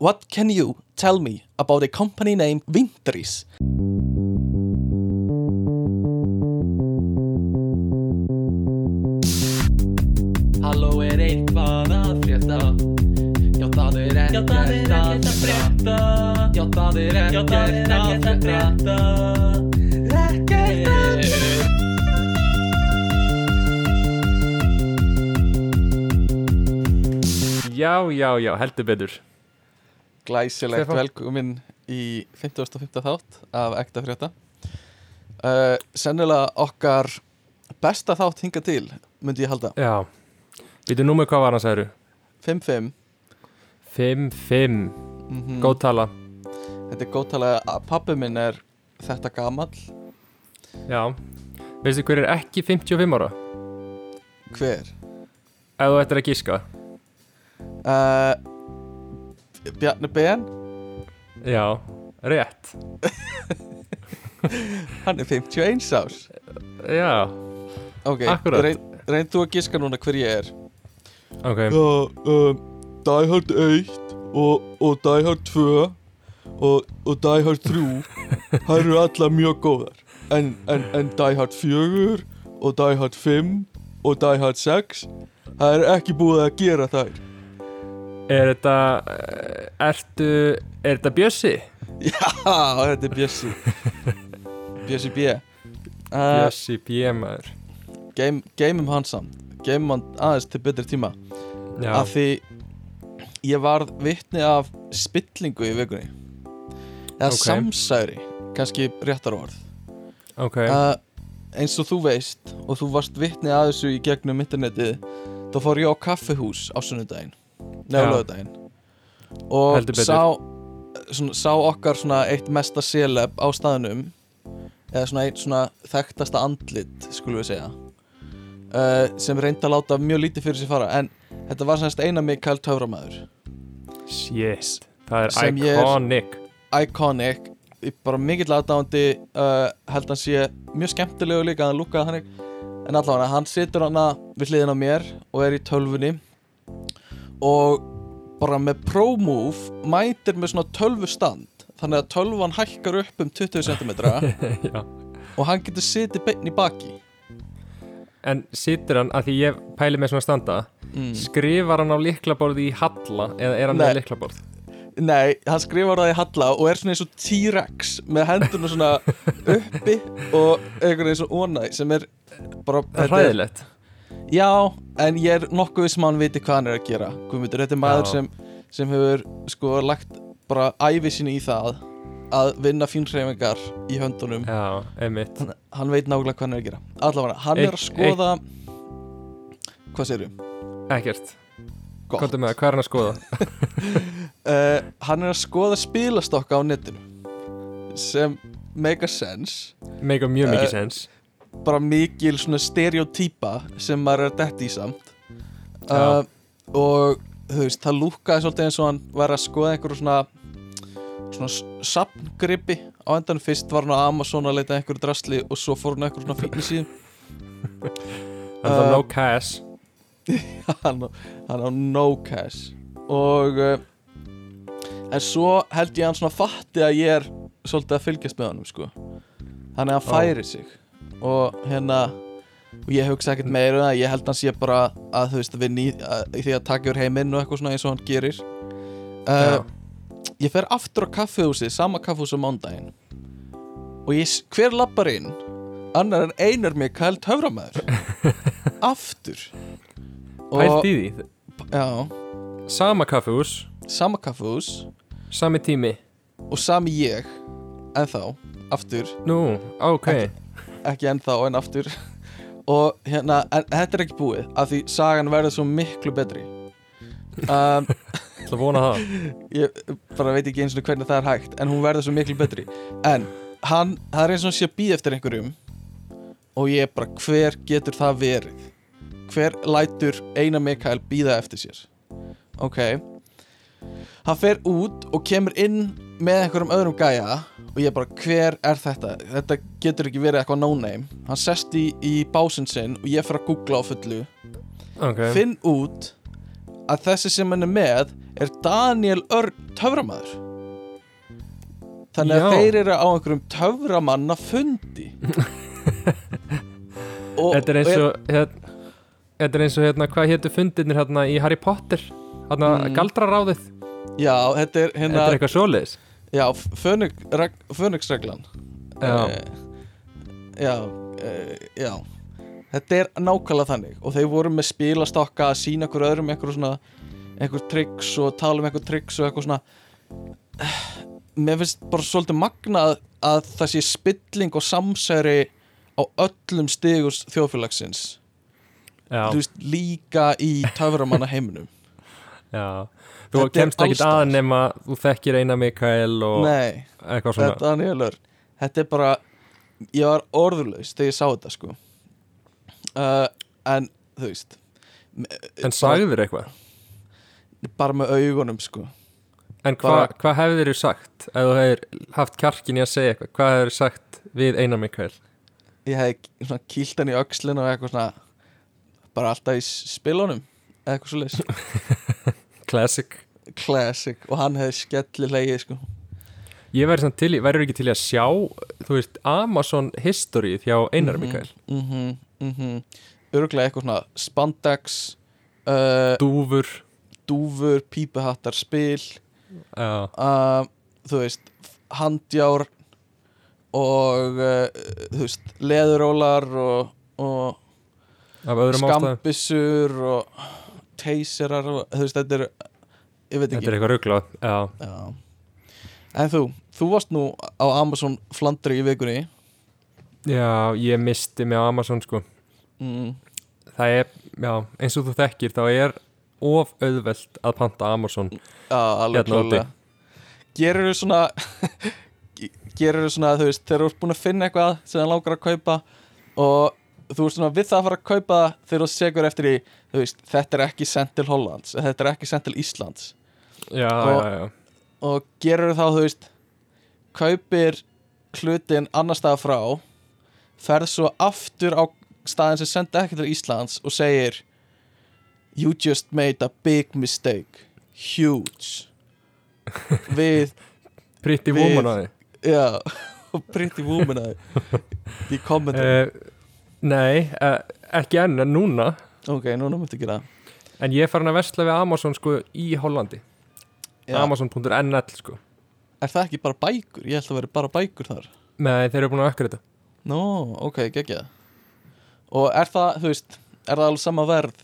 What can you tell me about a company named Vintris? Halló er eitthvað að frétta. Já það er ekkert að frétta. Já það er ekkert að frétta. Ekkert að Já, já, já, heldur betur Glæsilegt Stefán. velkomin í 55. þátt af Ekta frétta uh, Sennilega okkar besta þátt hinga til myndi ég halda Já, býtu númer hvað var hann særu? 5-5 5-5, mm góð tala Þetta er góð tala að pappi minn er þetta gamall Já, veistu hver er ekki 55 ára? Hver? Ef þú ættir að gíska Uh, Bjarni Ben? Já, rétt. Hann er 51 árs. Já, Ok, Akkúrat. reyn, reyn þú að giska núna hver ég er? Ok. Já, um, Die Hard 1 og, og Die Hard 2 og, og Die Hard 3 Það eru allar mjög góðar. En, en, en Die Hard 4 og Die Hard 5 og Die Hard 6 Það er ekki búið að gera þær Er þetta, eh, ertu, er þetta Bjössi? Já, þetta er Bjössi. Bjössi B. Uh, Bjössi Bjemaður game, Geimum hann samt. Geimum hann aðeins til betri tíma. Já, Af því ég varð vitni af spillingu í vikunni. Eða Ok. samsæri Kannski réttar orð. Ok. Uh, Eins og þú veist Og þú varst vitni að þessu í gegnum internetið Þá fór ég á kaffihús á sunnudaginn Já. lögudaginn Og sá, svona, sá okkar svona eitt mesta seleb á staðnum Eða svona eitt svona þekktasta andlit Skulum við segja uh, Sem reyndi að láta mjög lítið fyrir sér fara. En þetta var semst eina Mikael Töframæður Shit, það er ég er- iconic. Iconic bara mikill aðdáandi uh, Held hann sé mjög skemmtilegu líka að hann lúkaði þannig. En allavega hann situr hann við hliðin á mér Og er í tölvunni Og bara með Pro Move Mætir með svona tölvustand Þannig að tölvan hækkar upp um 20 cm Og hann getur sitið beinn í baki En situr hann, að því ég pæli með svona standa mm. Skrifar hann á liklaborði í Halla Eða er hann Nei. með liklaborð? Nei, hann skrifar það í Halla og er svona eins og T-Rex með hendurna svona uppi og einhvern veginn svona ónæ sem er bara Það Já, en ég er nokkuð sem hann viti hvað hann er að gera. Guðmundur, þetta er maður sem, sem hefur sko lagt bara ævi sinni í það að vinna fínræfingar í höndunum. Já, einmitt. Hann, hann veit nákvæmlega hvað hann er að gera. Allavega, hann er að skoða Hvað? Ekkert, komdu með það, hvað er hann að skoða? uh, Hann er að skoða spilastokka á netinu sem make a sense. Make mjög mikið Eh, sens bara mikil svona stereotýpa sem maður er dætt í samt. Uh, og þú veist, það lúkkaði svolítið eins og hann var að skoða einhverju svona svona sapngripi á endan fyrst var hann á Amazon að leita að einhverju drasli og svo fór hann á einhverju svona fíkni síðan Hann er eh, no cash. hann, á- hann á no cash. Og uh, en svo held ég að hann svona fatti að ég er svolítið að fylgjast með sko. Þannig að hann Ó. færi sig og hérna og ég hugsa ekkert meira um það ég held að hann sé bara að þú veist að vinni í að- í því að taka yfir heiminn og eitthvað svona eins og hann gerir. Uh, ég fer aftur á kaffehúsið sama kaffehús á mándaginn og ég, s- hver lappar inn? Annar en einar mig kælt höframæður aftur. Pælt í því? Já, Sama kaffehús, sama kaffehús sami tími. Og sami ég. Ennþá, aftur. Nú, ok. Ekki ennþá en aftur. Og hérna, en þetta er ekki búið af því sagan verður svo miklu betri. Um, Það vona það. ég bara veit ekki eins og hvernig það er hægt en hún verður svo miklu betri. En hann, það er eins og hann sé að býða eftir einhverjum og ég bara, hver getur það verið? Hver lætur eina Mikael býða eftir sér? Ok. Hann fer út og kemur inn með einhverjum öðrum gæja og ég bara, hver er þetta? Þetta getur ekki verið eitthvað no-name. Hann sest í, í básinn sinn og ég fer að googla á fullu. Ok, finn út að þessi sem hann er með er Daniel Örn töframæður þannig að Já. þeir eru á einhverjum töframanna fundi og, Þetta er eins og hérna, Þetta er eins og hérna, hvað hétu fundirnir hérna í Harry Potter? Hérna Mm. galdraráðið, já, þetta er þetta hérna er eitthvað svoleiðis já, fönixreglan Já. Eh, já, uh, já. Þetta er nákvæmlega þannig og þeir voru með spilastokka að sína okkur öðrum eitthvað svona eitthvað tricks og tala um eitthvað tricks og eitthvað svona. Mér finnst bara svolítið magnað að það sé spilling og samsæri á öllum stigus þjóðfélagsins. Já, þú veist líka í töframanna heiminum. Já Þú kemst ekki alls staðar. að nema þú þekkir eina Mikael og nei, eitthvað svona. þetta er nýjalur þetta er bara, ég var orðurlaus þegar ég sá þetta sko. Uh, en þú veist En sagður eitthvað? Bara með augunum sko. En hvað hva hefur þér sagt ef þú hefur haft kjarkin í að segja eitthvað hvað hefur sagt við Einar Mikael? Ég svona kýlt hann í öxlin og eitthvað svona bara alltaf í spilunum eitthvað svo leys Classic classic og hann hefði skellilegi sko. Ég væri samt til í, væri ekki til í að sjá þú veist, Amazon history hjá Einar Mikael? mhm, mhm. Öruglega eitthvað svona spandex uh, Dúfur. dúfur, pípuhattar, spil Já, uh, þú veist handjár og uh, þú veist leðurólar og, og skambissur og teyserar og þú veist þetta er Þetta ekki. er eitthvað rugglað Já, Já. en þú, þú varst nú á Amazon Flandri í vikunni. Já ég misti mig á Amazon sko. Mm. Það er, já, eins og þú þekkir þá er of auðvelt að panta Amazon Já, alveg Hérna klálega Gerur þú svona Gerur þú svona, þú veist, þegar þú ert búin að finna eitthvað sem það langar að kaupa og þú ert svona við það að fara að kaupa þegar þú segur eftir í, þú veist, þetta er ekki sendt til Hollands, þetta er ekki sendt til Íslands Já, Og- já, og gerur þá, þú veist kaupir hlutin annar staða frá ferð svo aftur á staðin sem sendi ekki til Íslands og segir You just made a big mistake. Huge. Við, Pretty woman að já Pretty Woman að í kommentum þið Nei, uh, ekki enn en núna. Ok, núna myndi ekki það. En ég er farin að versla við Amazon sko í Hollandi. Amazon.nl sko. Er það ekki bara bækur? Ég held að vera bara bækur þar. Nei, þeir eru búin að ökkra þetta. Nó, ok, geggja Og er það, þú veist, er það alveg sama verð?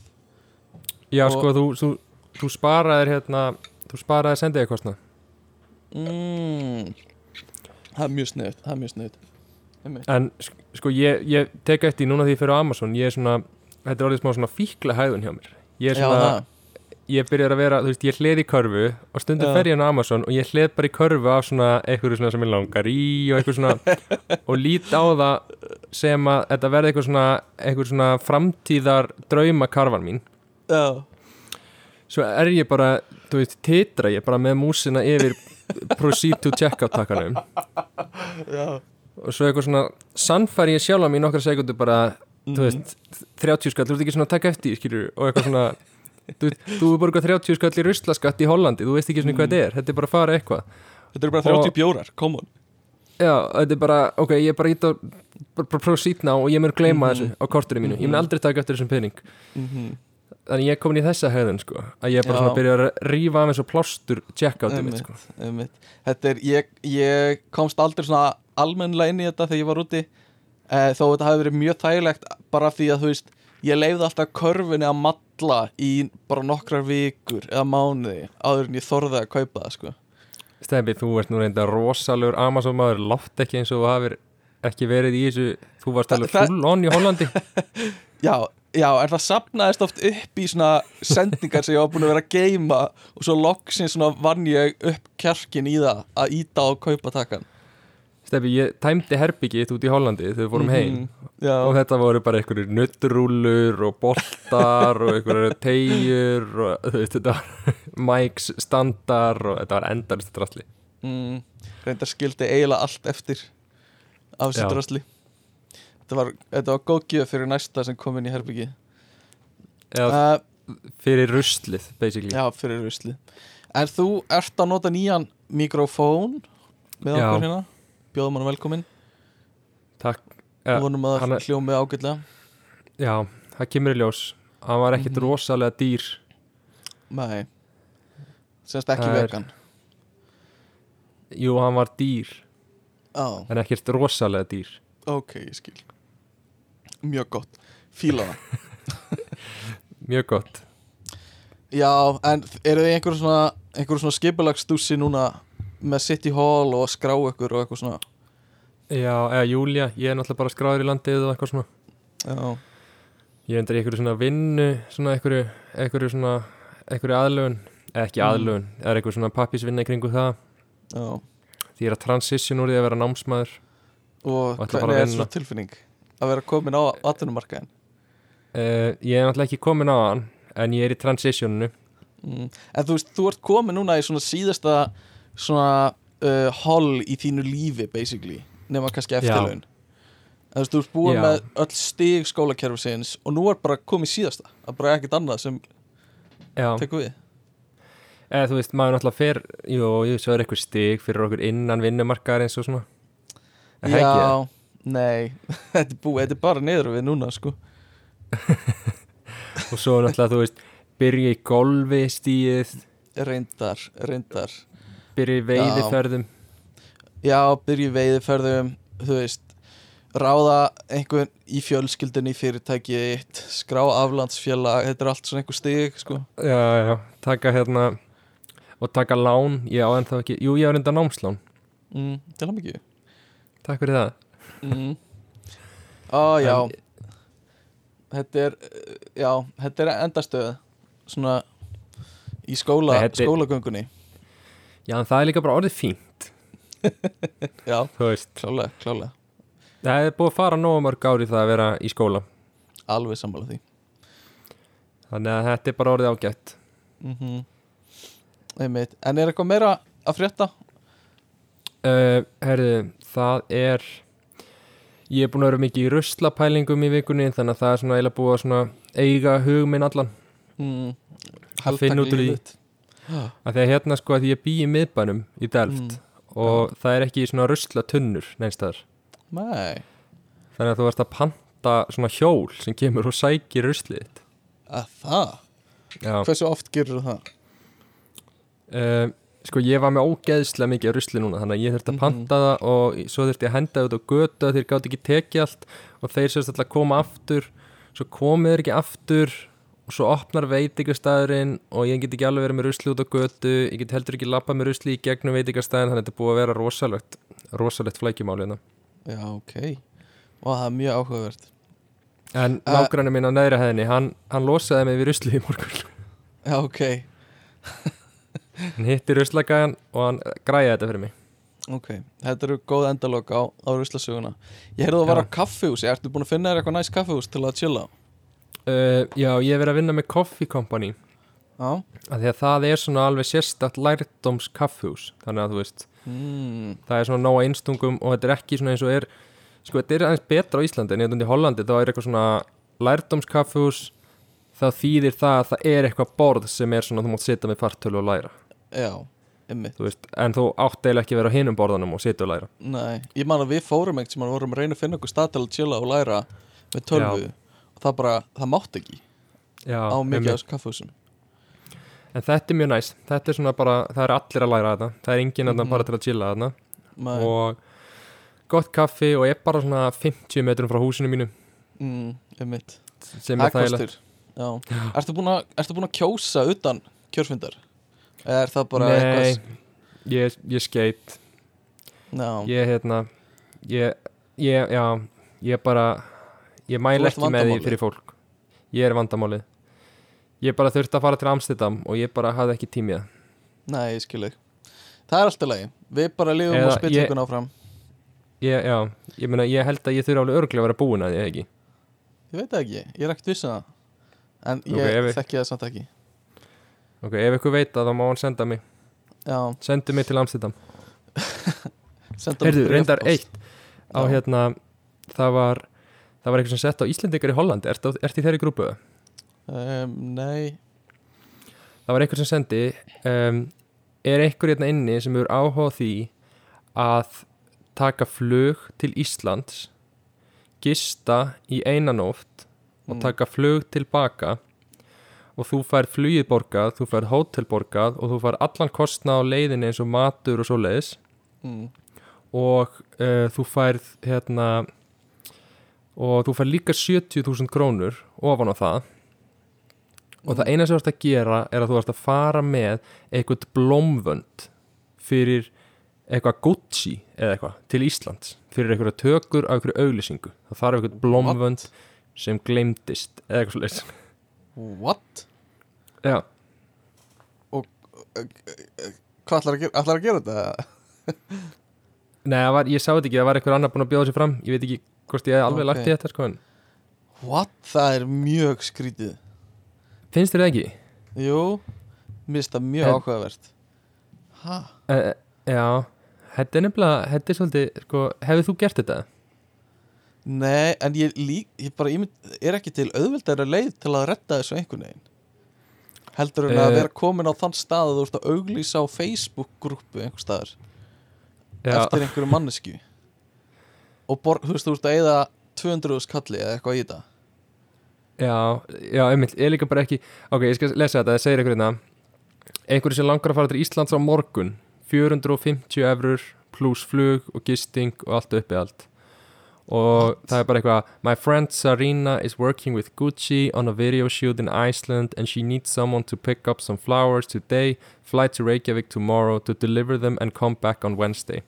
Já, Og- sko, þú, þú, þú sparaðir hérna Þú sparaðir sendiði kostnað Mm. Það er mjög sniðut Það er mjög sniðut En sk- sko, ég, ég tek eftir núna því ég fyrir á Amazon Ég er svona, þetta er orðið smá svona fíkla hæðun hjá mér. Ég er Já, svona, það ég byrjar að vera, þú veist, ég hleð í körfu Og stundum fer ég inn á Amazon Og ég hleð bara í körfu af svona Eitthvað svona sem ég langar í Og eitthvað svona Og lít á það sem að Þetta verði eitthvað svona Eitthvað svona framtíðar draumakarfan mín. Já, Svo er ég bara, þú veist, titra ég bara með músina yfir proceed to checkout takkanum já. Og svo eitthvað svona sannfæri ég sjálf á í nokkra sekundu bara, Mhm. þú veist 30 skall, þú ert ekki svona að taka eftir, skilur og eitthvað svona, þú, þú er borgað 30 skall í ruslaskatt í Hollandi, þú veist ekki svona hvað Mhm. þetta er, þetta er bara að fara eitthvað Þetta eru bara 30 Og- bjórar, come on já, þetta er bara, ok, ég er bara ít á bara, proceed now og ég mun gleyma Mhm. þessu á korturinn mínu, ég mun Mhm. aldrei taka eftir þessum pening mm þannig ég er komin í þessa hefðun, sko að ég er bara Já. svona að byrja að rífa af eins og plástur checkoutið mitt, Einmitt. sko Einmitt. Þetta er, ég, ég komst aldrei svona almennlega inn í þetta þegar ég var úti eh, þó þetta hafi verið mjög þægilegt bara því að þú veist ég leifði alltaf körfunni að matla í bara nokkrar vikur eða mánuði áður en ég þorði að kaupa það sko. Stefi, þú ert nú reynda rosalegur Amazon maður, látt ekki eins og þú hafir ekki verið í þessu, þú varst alveg full on í Hollandi. Já, já, en það sapnaðist oft upp í svona sendingar sem ég var búin að vera að geima og svo loksins svona vann ég upp kjarkin í það að íta og kaupa takkan Stefi, ég tæmdi herbyggið út í Hollandi þegar við fórum heim. Já, og þetta voru bara einhverjir nuttrúlur og boltar og einhverjir tegjur og þetta var mics, standar og þetta var endalist drastli mm, reyndar skildi eiginlega allt eftir af þessu Já. drasli. Þetta var, þetta var góð gjöf fyrir næsta sem kom inn í herbyggi Eða, uh, fyrir ruslið basically. Já, fyrir rusli En þú ert að nota nýjan mikrofón með Já. okkur hérna Bjóðum hann velkomin Takk. Við ja, vonum að það hljómi ágætlega. Já, það kemur í ljós. Hann var ekkit Mhm. rosalega dýr. Nei. Semst ekki er- vegan. Jú, hann var dýr. Já, En ekkert rosalega dýr. Ok, ég skil. Mjög gott. Fíla það. Mjög gott. Já, en eru þið einhver svona svona skipulagsdúsi núna með City Hall og skrá ykkur og eitthvað svona. Já, eða Júlia, ég er náttúrulega bara skráður í landið og eitthvað svona. Já, Ég endur í einhverju svona vinnu Svona einhverju, einhverju svona Einhverju aðlögun, eða ekki Mm. aðlögun Það er einhver svona pappisvinna í kringu það. Já. Því ég er að transition úr því að vera námsmaður. Og Og hvernig er vinna. svo tilfinning? Að vera komin á atvinnumarkaðin uh, Ég er náttúrulega ekki komin á hann En ég er í transitioninu. Mm. En þú veist, þú ert komin núna í svona síðasta svona uh, hall í þínu lífi basically, nema kannski eftirlaun. En þú veist, þú ert búin Já. með öll stig skólakerfisins og nú er bara komið síðasta það er bara ekkert annað sem Já, tekur við. Eða þú veist, maður náttúrulega fer Jú, jú, svo er eitthvað stig fyrir okkur innan vinnumarkaðar eins og svona. Það? Já, nei, þetta er búið, þetta er bara niður við núna sko. Og svo náttúrulega, þú veist Byrja í golfi stíið Reyndar, reyndar Byrja í veiðiferðum. Já, byrju veiðiferðum Þú veist Ráða einhvern í fjölskyldunni í fyrirtæki eitt Skrá aflandsfélag Þetta er allt svona einhver stig sko. Já, já, taka hérna Og taka lán, ég á ennþá ekki Jú, ég á reynda námslán, mm, Til hann ekki takk fyrir það. Mm. Ó, já. En- Þetta er Já, þetta er endastöð Svona Í skóla, skólagöngunni Já, en það er líka bara orðið fínt. Já, klálega, klálega það er búið að fara nógu mörg ári það að vera í skóla. Alveg sammála því. Þannig að þetta er bara orðið ágætt. Mm Einmitt. En er eitthvað meira að frétta? uh, Herðu, það er Ég er búin að vera mikið í ruslapælingum í vikunni Þannig að það er svona eiginlega búið að eiga hug minn allan. Mm. Út úr því. Að Því að hérna sko að ég bý í miðbænum í Delft Og það er ekki svona ruslatunnur neinstæðar Nei, Þannig að þú ert að panta svona hjól sem kemur og sækir ruslið að það? Já, Hversu oft gerur það? uh, sko ég var með ógeðslega mikið rusli núna Þannig að ég þurfti að Mhm. panta það og svo þurfti ég að henda það út á götu þeir gátt ekki tekið allt og þeir sérst alltaf að koma aftur svo komið þeir ekki aftur og svo opnar veitingastæðurinn og ég get ekki alveg verið með rusli út á götu ég get heldur ekki lappað með rusli í gegnum veitingastæðin þannig að þetta búið að vera rosalegt rosalegt flækjumáli hérna. Já, ok. Og það er mjög áhugavert. En Eh. nágranni minn á neðri hæðinni hann, hann losaði mig við rusli í morgun. Já, ok, hann hitti ruslagæðan og hann græði þetta fyrir mig. Ok Þetta eru góð endalok á, á ruslasöguna. Ég heyrðu að það var á kaffihúsi. Ertu búin að finna þér eitthvað næst kaffihús til að chilla á? Uh, já, ég hef verið að vinna með Coffee Company. Já. Að því að það er svona alveg sérstakt lærdóms kaffhús þannig að þú veist, mm. það er svona nóga einstungum og þetta er ekki svona eins og er sko, þetta er aðeins betra á Íslandi en hérna í Hollandi þá er eitthvað svona lærdóms kaffhús þá þýðir það að það er eitthvað borð sem er svona þú mátt sitja með fartölu og læra. Já, einmitt. Þú veist, en þú átt eiginlega ekki að vera á hinum borðanum og sitja og læra. Nei, ég man að við fórum eitt sem að vorum að reyna að finna okkur stað til að chilla og læra með tölvu. Og það bara, það mátt ekki já, á mikið af þessu kaffihúsum. En þetta er mjög næst, þetta er svona bara það er allir að læra þetta, það er enginn mm Mhm. bara til að chilla Nei, og gott kaffi og ég er bara svona 50 metrum frá húsinu mínu. Mm, sem er Það þægilegt. Ertu búin að, að kjósa utan kjörfundar? Er það bara Nei, eitthvað ég, ég skeit Já, ég hérna ég, ég, já, ég bara ég mæl ekki með því fyrir fólk. Ég er vandamálið. Ég bara þurfti að fara til Amsterdam og ég bara hafði ekki tímið nei, ég skil ekki Það er alltaf lagi, við bara lifum Eða og spillingun áfram. Ég, já, ég meina, ég held að ég þurfi alveg örglega að vera búin að því, ekki? Ég veit ekki, ég er ekkert viss um En ég við- þekki það samt ekki. Ok, ef ykkur veit að þá má hann senda mig. Já, sendu mig til Amsterdam. Heyrðu, reyndar eitt. Á Já. hérna, það var það var eitthvað sem sett á Íslendingar í Holland ert, ert í þeirri grúpu? um, Nei það var einhver sem sendi um, er einhver hérna inni sem eru áhuga því að taka flug til Íslands gista í einanóft og Mm. taka flug tilbaka og þú fær flugið borgað, þú fær hótel borgað og þú fær allan kostna á leiðinni eins og matur og svo leiðis mm. og uh, þú færð hérna og þú fær líka 70.000 krónur ofan á það. Og það eina sem þú ert að gera er að þú ert að fara með eitthvað blómvönd fyrir eitthvað Gucci eða eitthvað til Íslands. Fyrir eitthvað tökur á eitthvað auglýsingu. Það þarf eitthvað blómvönd sem gleymdist eða eitthvað svoleiðis. What? já, Hvað ætlar að gera, ætlar að gera þetta? nei, var, ég sá þetta ekki. Það var eitthvað annar búin að bjóða sér fram. Ég veit ekki hvort ég hef alveg Ok. lagt í þetta sko en What? Það er mjög skrítið finnst þér það ekki? Jú, mér finnst það mjög áhugavert Hæ? Uh, já, þetta er nefnilega, þetta er svolítið, sko, hefur þú gert þetta? Nei, en ég, lík, ég bara ímynd, er ekki til auðveldari leið til að redda þessu einhvern veginn heldur en að Eh. vera komin á þann stað að þú ert að auglýsa á Facebook-grúpu einhver staðar eftir einhverju mannesku og bor, þú veist, þú ert að eyða 200 skalli eða eitthvað í þetta Já, já, einmitt, ég líka bara ekki, ok, ég skal lesa þetta, það segir einhver hérna, einhverju sem langar að fara til Íslands á morgun, 450 eurur pluss flug og gisting og allt uppi allt. Og það er bara eitthvað, my friend Sarina is working with Gucci on a video shoot in Iceland and she needs someone to pick up some flowers today, fly to Reykjavik tomorrow to deliver them and come back on Wednesday.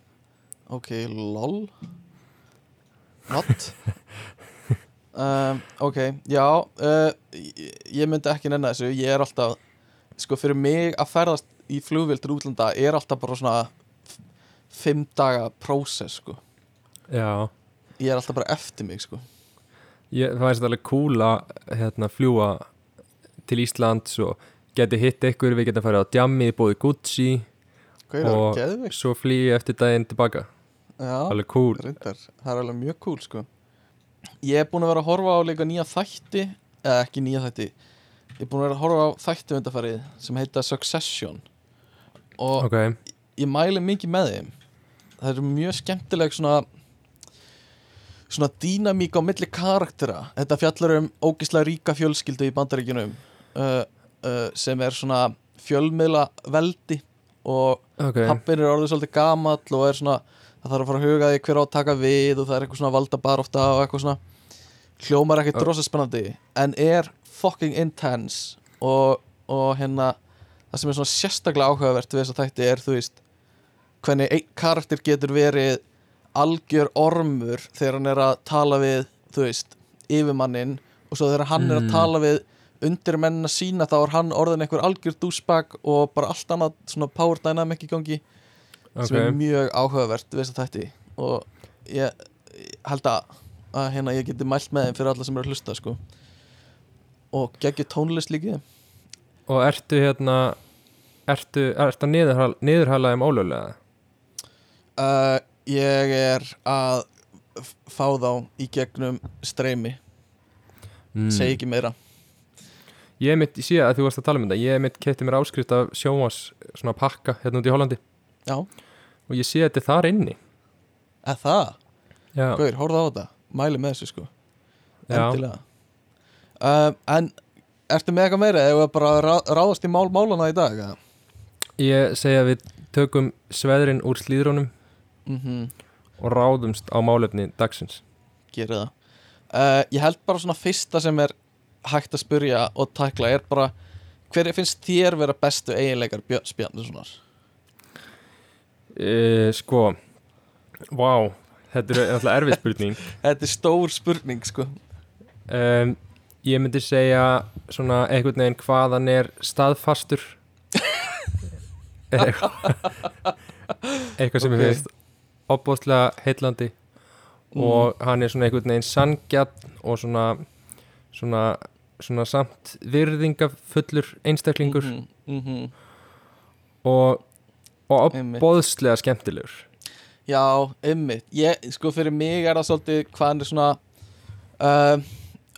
Ok, lol What? um, ok, já uh, ég, myndi ekki nenni þessu. Ég er alltaf Sko, fyrir mig að ferðast í flugvél til útlanda Er alltaf bara svona Fimm daga prósess, sko. Já. Ég er alltaf bara eftir mig, sko. Ég, það væri alveg cool að hérna, fljúa til Íslands og geti hitt ykkur, við getum farið á djammi bóði Gucci Hvað Og- svo flýi eftir daginn tilbaka alveg cool. Reyndar Það er alveg mjög cool, sko. Ég er búin að vera að horfa á líka nýja þætti Eða ekki nýja þætti. Ég er búin að vera að horfa á þætti undarfærið Sem heita Succession. Og ok, ég mæli mikið með þeim. Það eru mjög skemmtileg svona svona dýnamík á milli karaktera þetta fjallar um ógislega ríka fjölskyldu í bandaríkjunum uh, uh, sem er svona fjölmiðla veldi og ok. pappin er orðið svolítið gamall og er svona það þarf að fara að huga því hver á að taka við og það er eitthvað svona valda baróta og eitthvað svona hljómar ekkert Já. drosa spennandi en er fucking intense og, og hérna það sem er svona sérstaklega áhugavert við þess að þætti er þú veist hvernig einn karakter getur verið algjör ormur þegar hann er að tala við þú veist, yfirmannin og svo þegar hann er að Mm. tala við undir mennina sína þá er hann orðin einhver algjör dúsbag og bara allt annað svona power dynamic í gangi sem er mjög áhugavert við þess að þætti. Og ég, held að, að hérna ég geti mælt með þeim fyrir alla sem eru að hlusta sko. Og geggjur tónlist líki og ertu hérna ertu, ertu að niðurhala, niðurhala þeim ólöglega? Uh, ég er að fá þá í gegnum streymi. Mm. segi ekki meira. Ég mitt, sé að þú varst að tala um þetta ég mitt kefti mér áskrift af sjómas svona pakka hérna út í Hollandi já, og ég sé að þetta er þar inni. Eða það, Gauður, horfðu á þetta. Mæli með þessu sko. Endilega. Um, en ertu með eitthvað meira? Eða bara að rá- ráðast í mál málana í dag eða? ég segja að við tökum sveðrin úr slíðrónum mhm. og ráðumst á málefni dagsins. Gera það. Uh, ég held bara svona fyrsta sem er hægt að spyrja og tækla er bara hver finnst þér vera bestu eiginleikar Björns Bjarnasonar e, sko vá, þetta er alltaf erfið spurning. Þetta er stór spurning sko. Um, ég myndi segja svona einhvern veginn hvað hann er staðfastur. Eitthvað. Sem Ok. ég finnst opbóðslega heillandi. Og hann er svona einhvern veginn sangjart og svona svona, svona samt virðingafullur einstaklingur. Mm -hmm. og, og opbóðslega skemmtilegur. Já, ymmit ég, sko fyrir mig er það svolítið hvað hann er svona uh,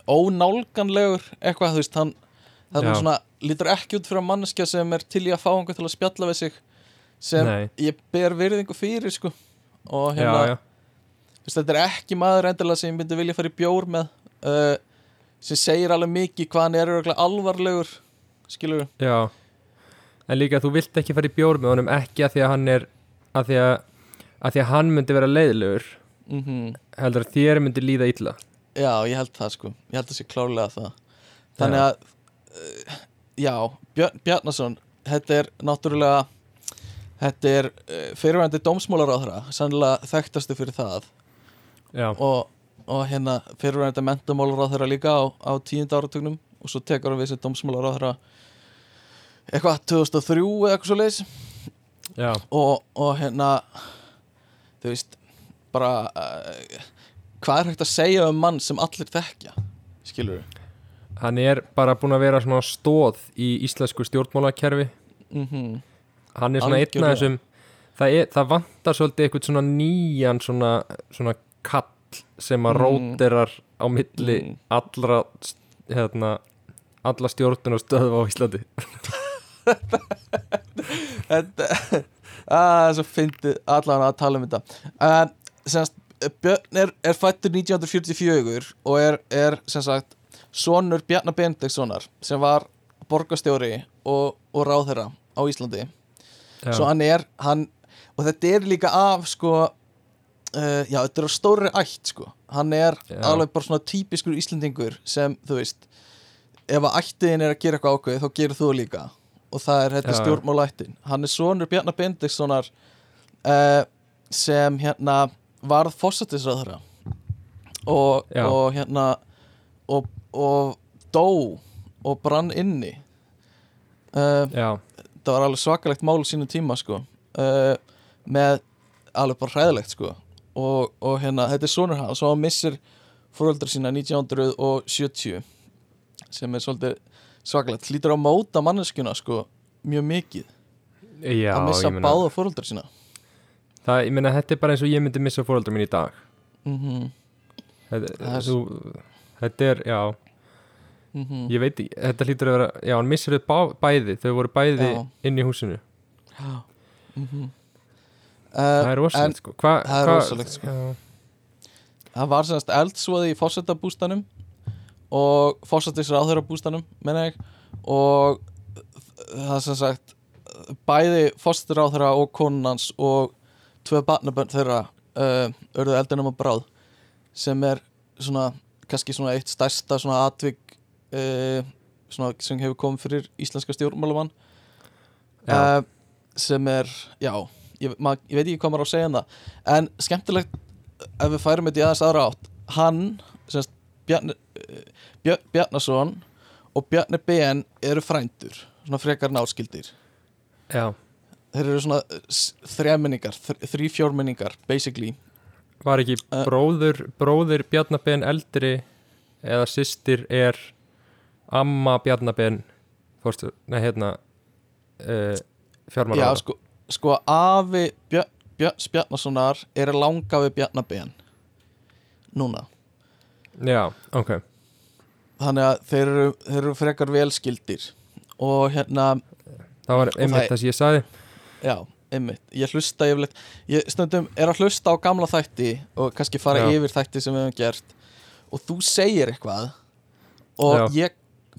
ónálganlegur eitthvað, þú veist, hann það er Já. svona, lítur ekki út fyrir að manneskja sem er til í að fá einhver til að spjalla við sig sem Nei. ég ber virðingu fyrir sko. Og já, hérna, já, þú veist, þetta er ekki maður endilega sem ég myndi vilja fara í bjór með uh, sem segir alveg mikið hvað hann er alvarlegur skilur já en líka þú vilt ekki fara í bjór með honum ekki að því að hann er að því að, að því að hann myndi vera leiðilegur mm heldur að þér myndi líða illa. Já, ég held það sko. Ég held það sé klárlega það. Þannig að uh, Já, Björn, Bjarnason Þetta er náttúrulega Þetta er uh, fyrirvændi dómsmálaráðra Sannlega þekktastu fyrir það. Já, og, og hérna fyrirvændi mentamálaráðra líka á, á tíunda áratugnum og svo tekur hann við sér dómsmálaráðra eitthvað 2003 eða eitthvað svo leis já, og, og hérna þú veist bara uh, hvað er hægt að segja um mann sem allir þekkja? Skilur hann er bara búin að vera svona stóð í íslensku stjórnmálakerfi. Mm hann er svona einn af þessum það, er, það vantar svolítið eitthvað svona nýjan svona, svona kall sem að Mm. róterar á milli Mm. allra hérna, alla stjórnun og stöðu á Íslandi þetta að svo fyndið allan að tala um þetta. Uh, semst Björn er, er fættur 1944 og er, er sem sagt sonur Bjarnar Benediktssonar sem var borgarstjóri og, og ráðherra á Íslandi. Já, svo hann er hann, og þetta er líka af sko uh, já, þetta er á stóri ætt sko. Hann er Já. alveg bara svona típiskur Íslendingur sem, þú veist ef að ættiðin er að gera eitthvað ákveð þá gerir þú líka og það er Já. stjórnmálættin hann er sonur Bjarnar Benediktssonar uh, sem hérna varð fórsættisráðara og, og hérna og, og dó og brann inni. Uh, það var alveg svakalegt mál sínum tíma sko. Uh, með alveg bara hræðilegt sko. Og, og hérna, þetta er sonur hans og hann missir fóröldra sína 1970 sem er svolítið svakalegt, hlýtur á móta manneskjuna sko mjög mikið. Já að missa meina, báða fóröldra sína. Það, ég meina þetta er bara eins og ég myndi missa fóröldra mín í dag. Mm þetta, Það er- þú, þetta er, já. -hmm. ég veit, þetta hlýtur að vera já, hann missir þau bá, bæði, þau voru bæði Já. inn í húsinu, mm -hmm. það er rosalegt sko. Hva, það er rosalegt, sko. já, það var semst eldsvoði í fórsetabústanum og fórsetisráðurabústanum menna ég og það sem sagt bæði fórsetisráðura og konunans og tvö barnabönn þeirra uh, örðu eldinum að bráð sem er svona kannski svona eitt stærsta svona atvik uh, svona sem hefur komið fyrir íslenska stjórnmálumann uh, sem er, já ég, mað, ég veit ekki hvað maður á að segja um það. En skemmtilegt ef við færum þetta í aðeins aðra átt hann, semst Bjarni, eh, Björn, Bjarnason og Bjarni BN eru frændur svona frekar náskildir já, þeir eru svona þrjæminningar, þrý fjórminningar basically. Var ekki Uh, bróður bróður Bjarnabenn eldri eða systir er amma Bjarnabenn fórstu, nei hérna uh, já fjármálar sko, sko afi Björn, Björns Bjarnasonar er langafi Bjarna BN núna. Já, ok þannig að þeir eru, þeir eru frekar velskildir og hérna það var einmitt það- sem ég sagði. Já, einmitt, ég hlusta yfirleitt ég stundum er að hlusta á gamla þætti og kannski fara Já. yfir þætti sem við hefum gert. Og þú segir eitthvað og ég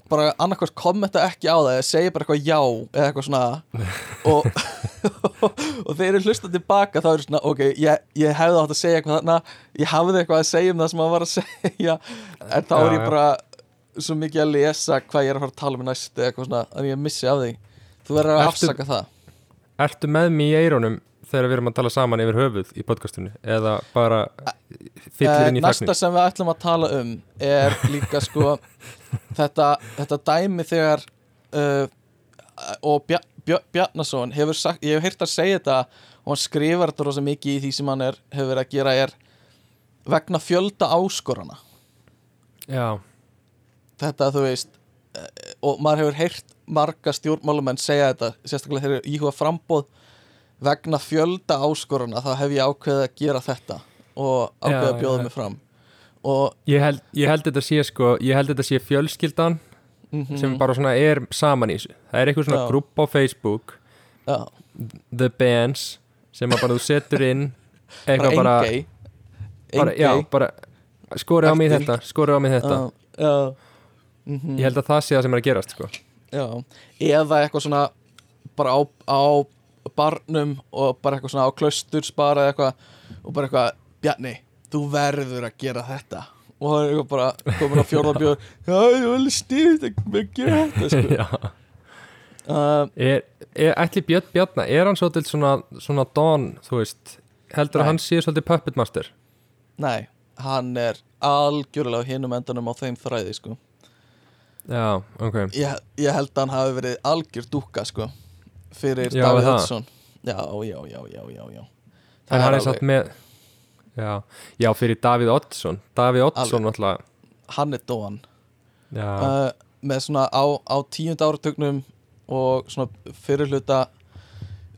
bara annarkvært kommenta ekki á það eða segir bara eitthvað já eða eitthvað svona. Og, og þeir eru hlusta tilbaka þá er svona, ok, ég, ég hefði átt að segja eitthvað þarna, ég hafði eitthvað að segja um það sem maður var að segja. En þá er Já, ég já. bara svo mikið að lesa hvað ég er að fara að tala um næst eða eitthvað svona, að ég missi af því. Þú verður að Ertu- afsaka það. Ertu með mig í eirónum þegar við erum að tala saman yfir höfuð í podcastunni eða bara fyllir inn í Eh, Næsta sem við ætlum að tala um er líka sko þetta, þetta dæmi þegar uh, og Bja, Bja, Bjarnason hefur sagt, ég hef heyrt að segja þetta og hann skrifar þetta rosa mikið í því sem hann er, hefur verið að gera er vegna fjölda áskorana. Já, þetta þú veist eh, og maður hefur heyrt marga stjórnmálumenn segja þetta, sérstaklega þegar þeir íhuga frambóð vegna fjölda áskorana þá hef ég ákveðið að gera þetta og ákveðið að bjóða mig fram. Og ég held, ég held þetta sé sko ég held þetta sé fjölskyldan Mhm. sem bara svona er saman í þessu. Það er eitthvað svona Já. grúpp á Facebook Já, The Bands sem bara þú setur inn eitthvað bara, bara, já, bara skori á mig þetta, skori á mig þetta. Já, já Mhm. ég held að það sé það sem er að gerast sko. Eða eitthvað svona bara á, á barnum og bara eitthvað svona á klaustursbar eða eitthvað og bara eitthvað, Bjarni, þú verður að gera þetta og það er eitthvað bara komin á fjórðabjóð Já, ég vil stýrt að gera þetta sko. Uh, er, er, ætli Björn Bjarna er hann svolítið svona, svona Don þú veist, heldur Nei. að hann sé svolítið puppet master Nei, hann er algjörlega á hinum endanum á þeim þræði sko. Já, ok. Ég, ég held að hann hafi verið algjör dúkka sko, fyrir Já, Davíð það. Oddsson. Já, já, já, já, já, já. Það en hann er alveg- satt með já, já, fyrir Davíð Oddsson. Davíð Oddsson náttúrulega Hann er dóan. Já, uh, með svona á, á tíund áratögnum og svona fyrirhluta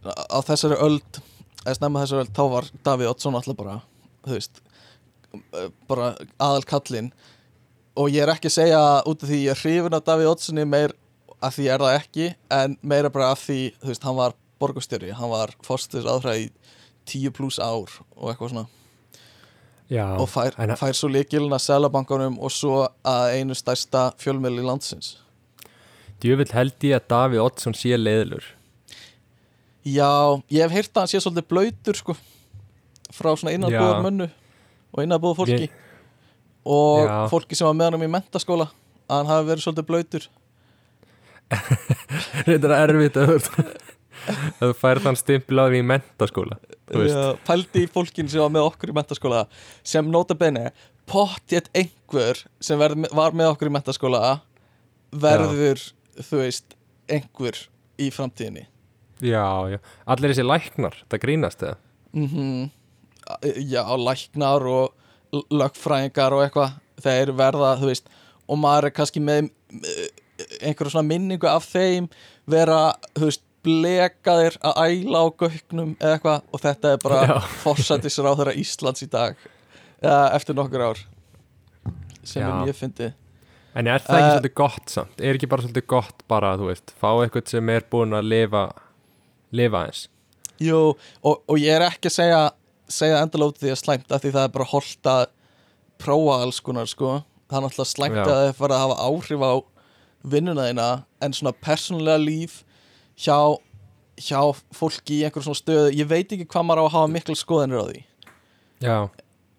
á þessari öld eða snemma þessari öld þá var Davíð Oddsson alltaf bara þú veist uh, bara aðal kallinn og ég er ekki að segja út af því ég er hrifin af Davíð Oddssoni meir að því ég er það ekki en meira bara að því þú veist hann var borgastjóri, hann var fórstis aðfræði í tíu pluss ár og eitthvað svona. Já og fær, en- fær svo líkilina selabankanum og svo að einu stærsta fjölmiðli landsins. Djövill held ég að Davíð Oddsson sé leiðilur. Já, ég hef heyrt að hann sé svolítið blöytur sko frá svona innanbúðar Já. mönnu og innanbúðar fólki Ég- og Já. fólki sem var með hann í mentaskóla að hann hafi verið svolítið blöytur þetta er erfitt að þú fær þann stimpil á því í mentaskóla Já, pældi í fólkin sem var með okkur í mentaskóla sem nota bene pottjett einhver sem verð, var með okkur í mentaskóla verður, þú veist einhver í framtíðinni. Já, já. Allir þessi læknar, það grínast eða? Mm Já, læknar og lögfræðingar og eitthvað þeir verða, þú veist og maður er kannski með eh, einhverja svona minningu af þeim vera, þú veist, blekaðir að æla á gögnum eða eitthvað og þetta er bara Já. forsættisra á þeirra Íslands í dag eða eftir nokkur ár sem Já. er mjög fyndið En er það ekki Eh, svolítið gott samt? Er ekki bara svolítið gott bara, þú veist, fá eitthvað sem er búin að lifa, lifa eins? Jú, og, og ég er ekki að segja segja endalega út því að slæmt af því það er bara holdt að prófa alls konar sko. Það er náttúrulega slæmt að það fara að hafa áhrif á vinnuna þína en svona persónulega líf hjá, hjá fólki í einhver svona stöðu. Ég veit ekki hvað maður á að hafa mikla skoðanir á því. Já,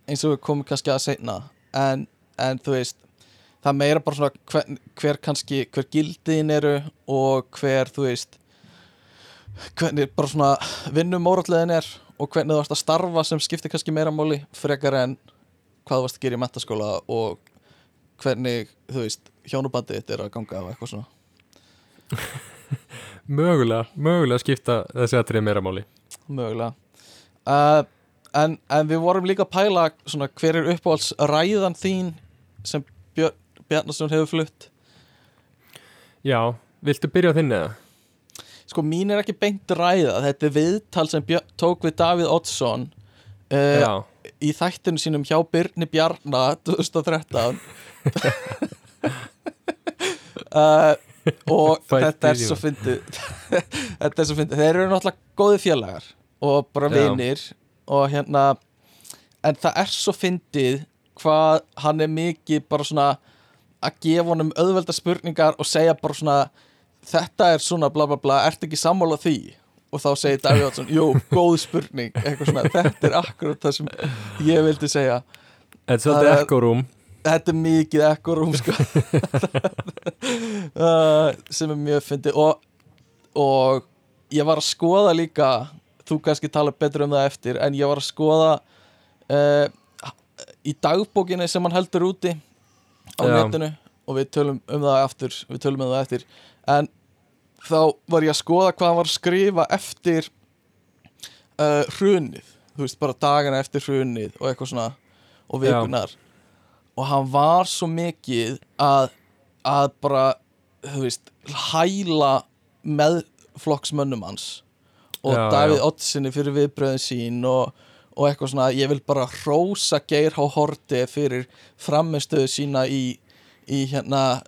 eins og við komum kannski að segna en, en þú veist það meira bara svona hver, hver kannski hver gildiðin eru og hver þú veist hvernig bara svona vinnum mórallegin er og hvernig þú varst að starfa sem skiptir kannski meira máli frekar en hvað þú varst að gera í mentaskóla og hvernig þú veist hjónubandið þitt er að ganga á eitthvað svona mögulega, mögulega skipta þessi aðtrið meira máli. mögulega uh, en, en við vorum líka að pæla svona hver er uppáhalds ræðan þín sem Björn Bjarnason hefur flutt Já, viltu byrja á þinni eða? Sko mín er ekki beint ræða. Þetta er viðtal sem Björn tók við Davíð Oddsson uh, í þættinu sínum hjá Byrni Bjarna 2013 uh, og Fætt þetta er svo fyndið. Þetta er svo fyndið, þeir eru náttúrulega góði félagar og bara vinir og hérna en það er svo fyndið hvað hann er mikið bara svona að gefa honum auðvelda spurningar og segja bara svona þetta er svona bla bla bla, ertu ekki sammála því? Og þá segir Davíð Oddsson, jú, góð spurning eitthvað svona, þetta er akkurat það sem ég vildi segja. Þetta er ekkorúm. þetta er mikið ekkorúm sko. Uh, sem er mjög fyndið. Og, og ég var að skoða líka þú kannski tala betur um það eftir en ég var að skoða uh, í dagbókinni sem hann heldur úti á Já. netinu. Og við tölum um það eftir við tölum um það eftir. En þá var ég að skoða hvað hann var að skrifa eftir uh, hrunið þú veist bara dagana eftir hrunið og eitthvað svona og Já. vikunar og hann var svo mikið að, að bara þú veist hæla meðflokksmönnum hans og Já, Davíð já. Ottsinni fyrir viðbröðin sín og, og eitthvað svona, ég vil bara hrósa Geir H. Horti fyrir framistöðu sína í, í hérna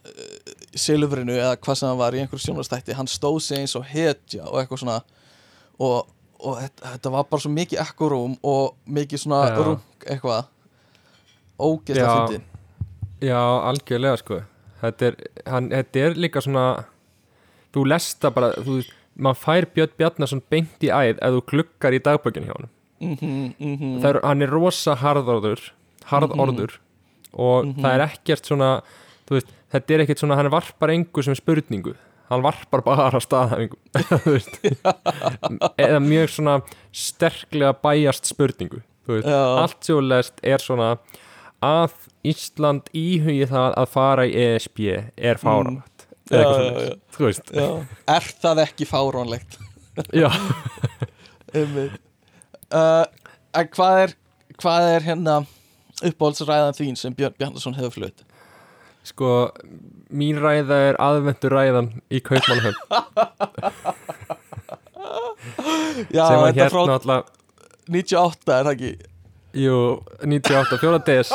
silfrinu eða hvað sem hann var í einhverju sjónastætti hann stóð sig eins og hetja og eitthvað svona. Og, og þetta, þetta var bara svo mikið ekkurúm og mikið svona Já. rung eitthvað. Ógeðslega Já. fyndin Já, algjörlega sko. Þetta er, hann, þetta er líka svona Þú lesta bara þú, maður fær Björn Bjarnason beint í æð ef þú klukkar í dagbökinu hjá honum. Mm -hmm, það er, hann er rosa harðorður harðorður og Mhm. það er ekkert svona þú veist, þetta er ekkert svona, hann varpar engu sem spurningu, hann varpar bara staðhæfingu. Eða mjög svona sterklega bæjast spurningu allt lest er svona að Ísland íhugi það að fara í ESB er Mm. Veist. Já. er það ekki fáránlegt? Já, uh, en hvað er hvað er hérna uppáhaldsræðan þín sem Björn Bjarnason hefur flutt sko mín ræða er aðventur ræðan í Kaupmannahöfn Já, sem að þetta hérna frá alltaf 98 er það ekki Jú, 98, 4. des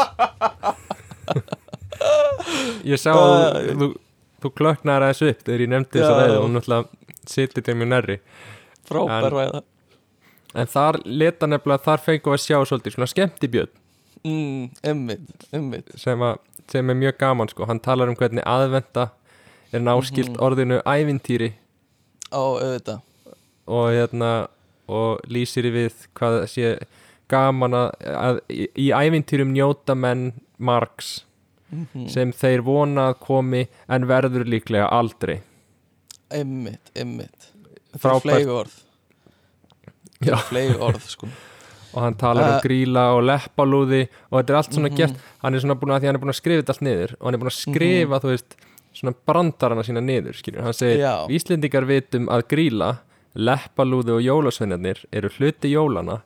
Ég sá Æ. þú, þú klöknar aðeins upp þegar ég nefndi þess Já. að ræðu og náttúrulega situr til mjög nærri frábær En- ræða en þar leta nefnilega þar fengum við að sjá svolítið svona skemmtibjörn mm, Einmitt, einmitt sem, að, sem er mjög gaman sko. Hann talar um hvernig aðvenda er náskilt Mhm. orðinu ævintýri. Á auðvitað. Og hérna og lýsir við hvað það sé gaman að, að í, í ævintýrum njóta menn margs mm sem þeir vona að komi en verður líklega aldrei. Einmitt, einmitt. Þetta er Frábært. fleig orð Já. Fleig orð sko og hann talar um gríla og leppalúði og þetta er allt svona Mhm. gert. Hann er svona búin að því hann er búin að skrifa þetta allt niður og hann er búin að skrifa þú veist svona brandarana sína niður skilur hann segir Já. Íslendingar vitum að gríla leppalúði og jólasveinarnir eru hluti jólana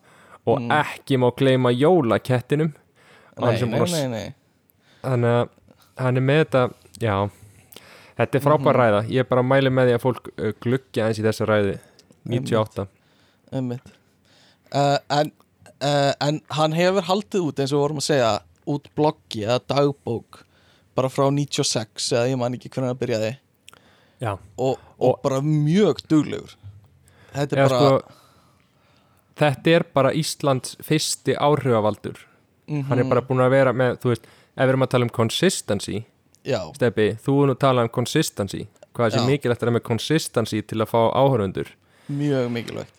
og Mm. ekki má gleyma jólakettinum. Nei, nei, nei, nei. Þannig að hann er með þetta já, þetta er frábær Mhm. ræða. Ég er bara að mæli með því að fólk uh, gluggja eins í þessa ræði 98 Einmitt. Uh, en, uh, en hann hefur haldið út eins og vorum að segja út bloggi eða dagbók bara frá 96 eða ég man ekki hvernig það byrjaði. Og, og, Og- bara mjög duglegur. Þetta er bara sko þetta er bara Íslands fyrsti áhrifavaldur. Mhm, hann er bara búin að vera með, þú veist ef við erum að tala um consistency já, Steppi, þú er nú að tala um consistency. Hvað sé Já. mikilvægt að vera með consistency til að fá áhörundur mjög mikilvægt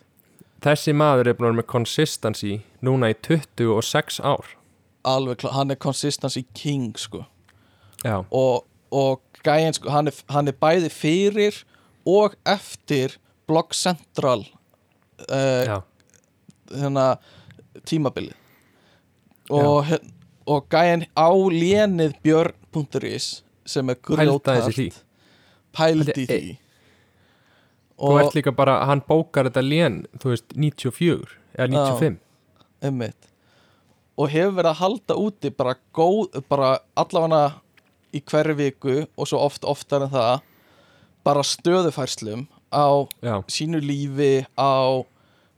þessi maður er búin með consistency núna í 26 ár. Alveg klart, hann er consistency king sko. Já, og, og gæinn sko, hann er, hann er bæði fyrir og eftir Blog Central uh, hérna tímabilið. Og, hér- og gæinn á lénið björn.is sem er Pældu aðeins í grjótart því. Því þú og ert líka bara hann bókar þetta lén, þú veist, 94 eða 95 einmitt. Og hefur verið að halda úti bara góð, bara allavega í hverju viku og svo oft oftar en það bara stöðufærslum á já, sínu lífi á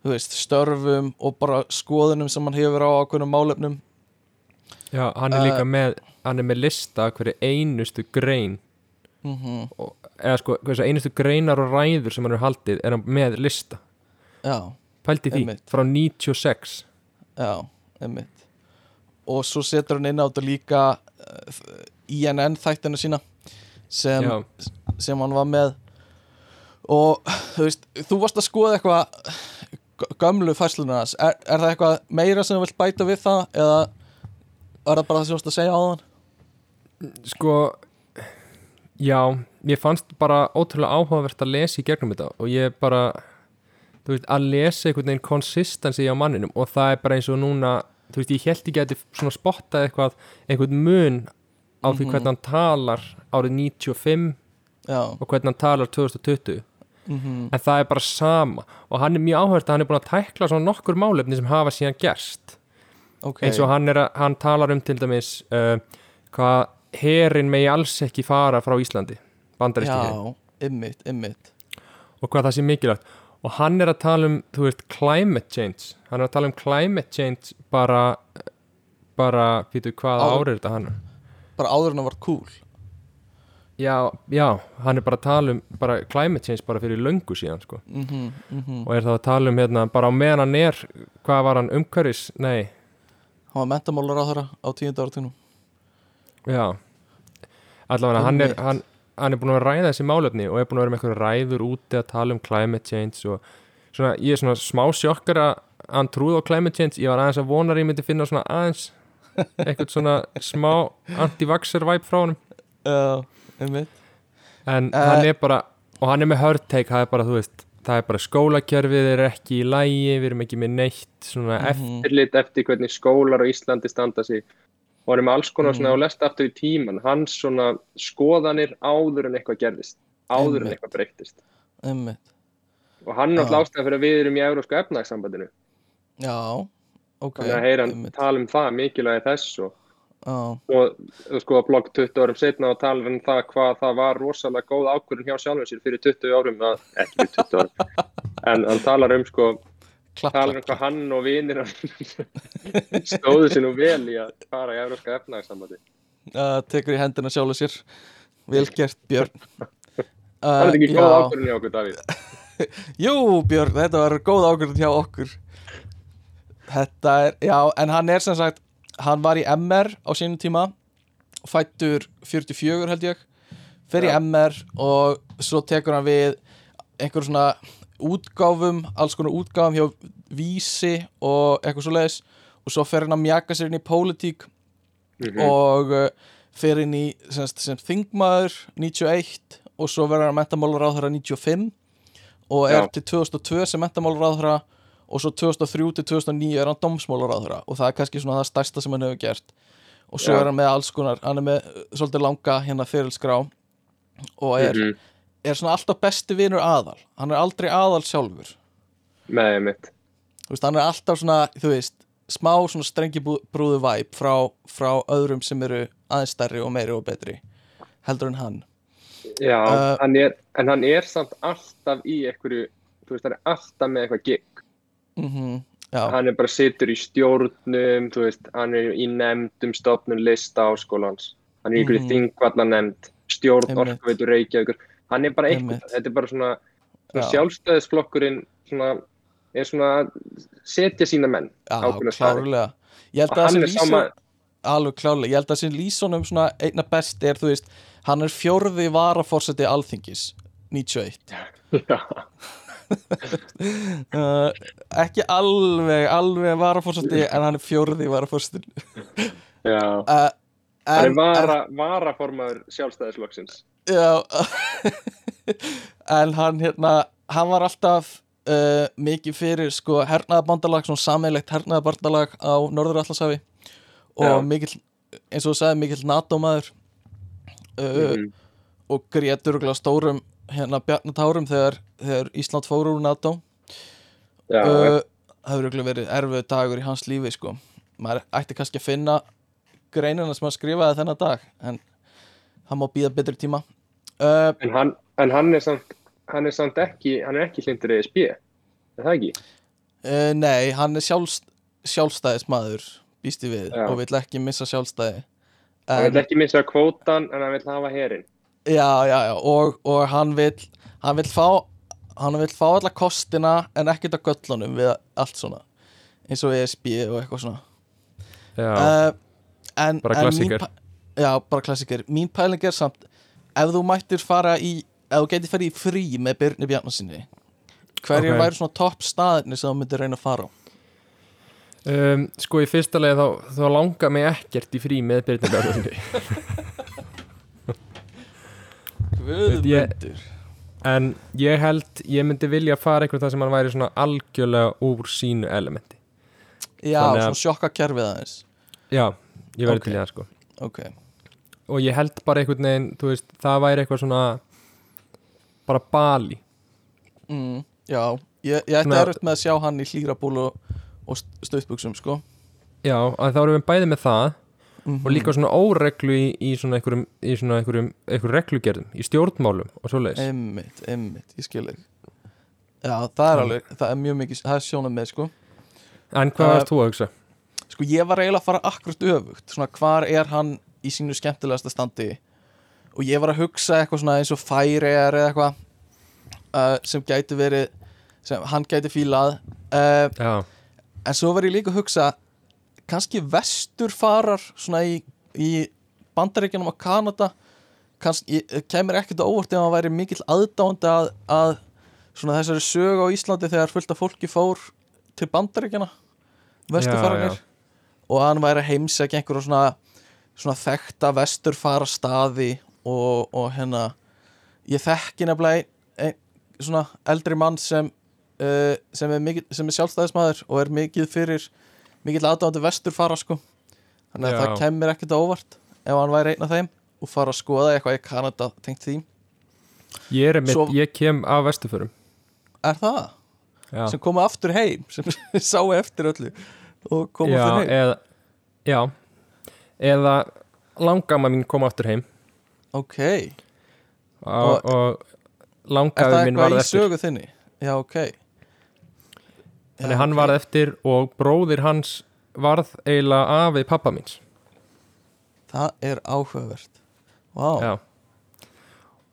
þú veist, störfum og bara skoðunum sem hann hefur á ákveðnum málefnum. Já, hann er Uh, líka með hann er með lista hverju einustu grein mm og, eða sko, einustu greinar og ræður sem hann er haldið er hann með lista. Já, pældi því, Einmitt. frá 96 já, einmitt. Og svo setur hann inn á þetta líka uh, INN þættinu sína sem, sem hann var með. Og þú veist, þú varst að skoða eitthvað færsluna hans. Er, er það eitthvað meira sem þú vilt bæta við það eða er það bara það sem þú varst að segja á þann sko já, ég fannst bara ótrúlega áhugavert að lesa í gegnum þetta og ég bara þú veist, að lesa einhvern veginn konsistensi á manninum og það er bara eins og núna þú veist, ég held ekki að þetta svona spottað eitthvað, einhvern mun á því Mhm. hvernig hann talar árið 95 já, og hvernig hann talar 2020 mm en það er bara sama og hann er mjög áhugavert að hann er búin að tækla svona nokkur málefni sem hafa síðan gerst. Ok. Eins og hann, að, hann talar um til dæmis uh, hvað herin megi alls ekki fara frá Íslandi bandaríski herin já, ymmit, ymmit og hvað það sé mikilvægt. Og hann er að tala um, þú veist, climate change. Hann er að tala um climate change bara bara, býtu, hvað árið þetta hann? Bara áður en það var cool. Já, já, hann er bara að tala um bara climate change bara fyrir löngu síðan sko. mhm, mhm. Og er þá að tala um hérna bara á meðan hann er, hvað var hann umhverfis, nei, Hann var mentamálar á þeirra á tíundu áratunum já allavega hann er, hann, hann er búin að ræða þessi málefni og er búin að vera með eitthvað ræður úti að tala um climate change og svona, ég er svona smá sjokkar að hann trúði á climate change, ég var aðeins að vonar ég myndi finna svona aðeins eitthvað svona smá anti-vaxxer vibe frá honum Já, einmitt en Eh. hann er bara og hann er með hard take, það er bara þú veist það er bara skólakerfið er ekki í lægi við erum ekki með neitt svona Mhm. eftir eftirlit eftir hvernig skólar á Íslandi standa sig og með alls konar Mm. svona og lest aftur í tíman hans svona skoðanir áður en eitthvað gerðist. Áður en Einmitt. eitthvað breyttist. Og hann er náttúrulega ástæða fyrir að við erum í európska efnagssambandinu Já, ok. Þannig að heyra hann tala um það mikilvægi þess og, og sko að blogg 20 árum setna og tala um það hvað það var rosalega góð ákvörðun hjá sjálfum sér fyrir 20 árum að, ekki fyrir 20 árum en hann talar um sko klapp, talar um hvað hann og vinir stóðu sér nú vel í að fara í európska efnagssambandi uh, Tekur í hendina sjálfur sér. Vel gert, Björn. Það er uh, ekki góð ákvörðun hjá okkur, Davíð. Jú, Björn, þetta var góð ákvörðun hjá okkur. Þetta er, já, en hann er sem sagt Hann var í MR á sínum tíma Fættur 44 held ég. Fer í Já. MR og svo tekur hann við einhver svona útgáfum, alls konar útgáfum hjá Vísi og eitthvað svo leiðis og svo fer hann að mjaka sér inn í pólitík Mhm. og uh, fer inn í sem, sagt, sem þingmaður 91 og svo verður hann mentamálar á þeirra 95 og er Já. til 2002 sem mentamálar á þeirra og svo 2003 til 2009 er hann dómsmálar á þeirra og það er kannski svona það stærsta sem hann hefur gert og svo Já. er hann með alls konar hann er með svolítið langa hérna fyrirskrá og er, Mhm. Er svona alltaf besti vinur aðal hann er aldrei aðal sjálfur Með mitt. þú veist, hann er alltaf svona, þú veist smá svona strengi brúðu væp frá, frá öðrum sem eru aðeins stærri og meiri og betri heldur en hann Já, Uh, hann er, en hann er samt alltaf í einhverju, þú veist, hann er alltaf með eitthvað gig. mm já, Hann er bara sittur í stjórnum, þú veist, hann er í nefndum stofnun lista áskólans. Hann er í einhverju Mhm. mm. þingvallanefnd, stjórn Einmitt. orkuveitur Reykjavíkur. Hann er bara eitthvað, þetta er bara svona, svona Já. sjálfstæðisflokkurinn, svona, er svona setja sína menn. já klárlega sama, alveg klárlega, ég held að sem lýsum svona einna best er, þú veist, hann er fjórði varaforseti alþingis 91 já, uh, ekki alveg alveg varaforseti en hann er fjórði varaforseti já. uh, Hann er en, vara, varaformaður sjálfstæðisflokksins. Já. En hann hérna Hann var alltaf uh, mikið fyrir sko hernaðabandalag svona sammeilegt hernaðabandalag á Norður-Atlansafi og mikill, eins og þú sagði mikill NATO-maður uh, Mhm. og grétur stórum hérna bjarnatárum þegar, þegar Ísland fór úr NATO. Já, uh, það hefur verið erfið dagur í hans lífi sko. Maður ætti kannski að finna greinina sem hann skrifaði þennan dag en hann má býða betri tíma uh, En hann, en hann er samt, hann er samt ekki, hann er ekki hlindur ESB, er það ekki? uh, nei, hann er sjálfst, sjálfstæðismadur býst ég við Já. og vill ekki missa sjálfstæði Hann en, vil ekki missa kvótan en hann vil hafa herinn. já, já, já, og, og hann vill hann vill fá hann vill fá alla kostina en ekkert á göllunum við allt svona eins og ESB og eitthvað svona já, uh, en, Bara klassíker. Já, bara klassiker Mín pæling er samt Ef þú mættir fara í Ef þú getur farið í frí með Birni Bjarnasinni Hverjir Ok. væri svona topp staðinni sem þú myndir reyna að fara á? Um, sko í fyrsta leið þá, þá langar mig ekkert í frí með Birnir Bjarnasinni Guðmundur en ég held, ég myndi vilja fara eitthvað sem hann væri svona algjörlega úr sínu elementi. Já, Þannig svona sjokka kerfið aðeins. Já, ég verði Ok. til það sko. Ok, og ég held bara einhvern veginn, þú veist, það væri eitthvað svona bara bali. Mm, já Ég, ég ætti erfitt með að sjá hann í hlýrabúlu og, og stöðbuxum, sko. Já, að þá erum við bæði með það mm og líka svona óreglu í, í svona einhverjum, í svona einhverjum, einhverjum reglugerðum í stjórnmálum og svoleiðis. Einmitt, einmitt, ég skil ekki Já, það er alveg, það er mjög mikið, það er sjónum með, sko. En hvað Uh, varst þú að hugsa? Sko ég var eiginlega að fara akkurat öfugt Svona hvar er hann í sínu skemmtilegasta standi og ég var að hugsa eitthvað svona eins og færiðar eða eitthvað uh, sem gæti verið sem hann gæti fílað uh, já, en svo var ég líka að hugsa kannski vesturfarar svona í, í bandaríkjanum á Kanada kannski, ég, kemur ekkert á óvart ef hann væri mikill aðdáandi að, að svona þessari sög á Íslandi þegar fullt af fólki fór til bandaríkjana vesturfararnir og hann væri að heimsækja einhverjum svona, svona þekkta vesturfara staði og, og hérna ég þekki nefnilega svona eldri mann sem uh, sem er, mikil, sem er sjálfstæðismæður og er mikið fyrir mikill aðdáðandi vesturfara sko. Þannig að Já. það kemur ekkert á óvart ef hann væri einn af þeim og fara að skoða eitthvað í Kanada tengt því. Ég er einmitt, ég kem af vestuförum er það? já, sem komu aftur heim sem sáu eftir öllu og komu já, aftur heim. eða já, eða langama mín kom aftur heim. Ok, er og, og það langafi mín eitthvað varð í eftir. sögu þinni? já ok. Þannig hann varð eftir og bróðir hans varð eiginlega afið pappa míns. Það er áhugavert. Vá, já.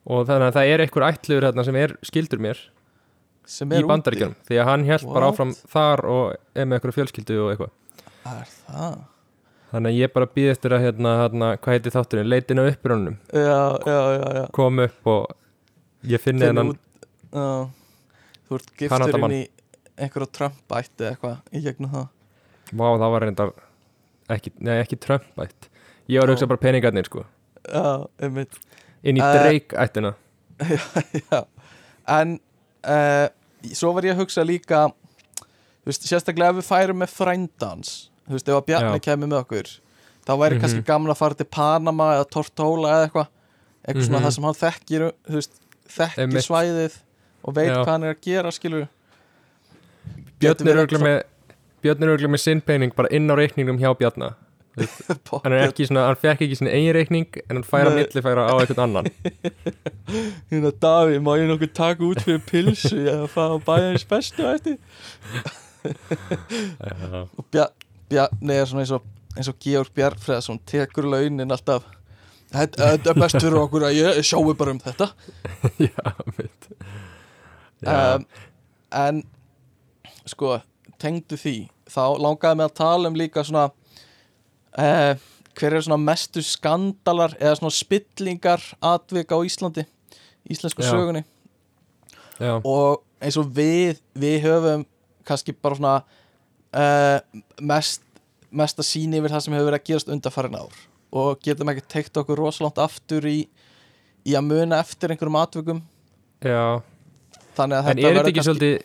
Og þannig að það er einhver ætluður hérna sem er skildur mér sem í er bandaríkjunum. Því að hann held bara áfram þar og er með einhverju fjölskyldu og eitthvað. Úti Er það? Þannig að ég bara býð eftir að hérna, hérna hvað heitir þátturinn, leitin á Já, já, já, já. Kom upp og ég finni hennan já. Þú ert giftur Kanadamann. inn í einhverja Trump ætti eitthvað í gegnum það. Vá, það var reyndar ekki, ekki Trump-ætt. Ég var að hugsa Já. bara peningarnir, sko. Já, einmitt. Inn í Eh, Drake-ættina. Já, en uh, svo var ég að hugsa líka veist, sérstaklega ef við færum með frændans, þú veist, ef að Bjarni kemur með okkur, þá væri Mhm. kannski gaman að fara til Panama eða Tortóla eða eitthvað, eitthvað svona Mhm. það sem hann þekkir, veist, þekkir Einmitt. svæðið og veit Já. hvað hann er að gera, skilur Björn er örgulega með Björn er örgulega með sinn pening bara inn á reikningum hjá Bjarna. Hann er ekki svona, hann fekk ekki svona eigin reikning en hann færa millifæra á einhvern annan. Hérna Daví, má ég nokkuð taka út fyrir pilsu fara að bæja eins bestu og Bjar, Bjarni er svona eins og eins og Georg Bjarnfreðsson tekur launin alltaf. Þetta er best fyrir okkur að ég sjáu bara um þetta. Já, mitt. Já, um, en sko, tengdu því þá langaði mig að tala um líka svona uh, hver er svona mestu skandalar eða svona spillingar atvik á Íslandi íslensku Já. sögunni? Og eins og við við höfum kannski bara svona uh, mest mesta síni yfir það sem hefur verið að gerast undarfærin ár. Og getum ekki teikt okkur rosalangt aftur í, í að muna eftir einhverjum atvikum. Já. Að En er þetta ekki svolítið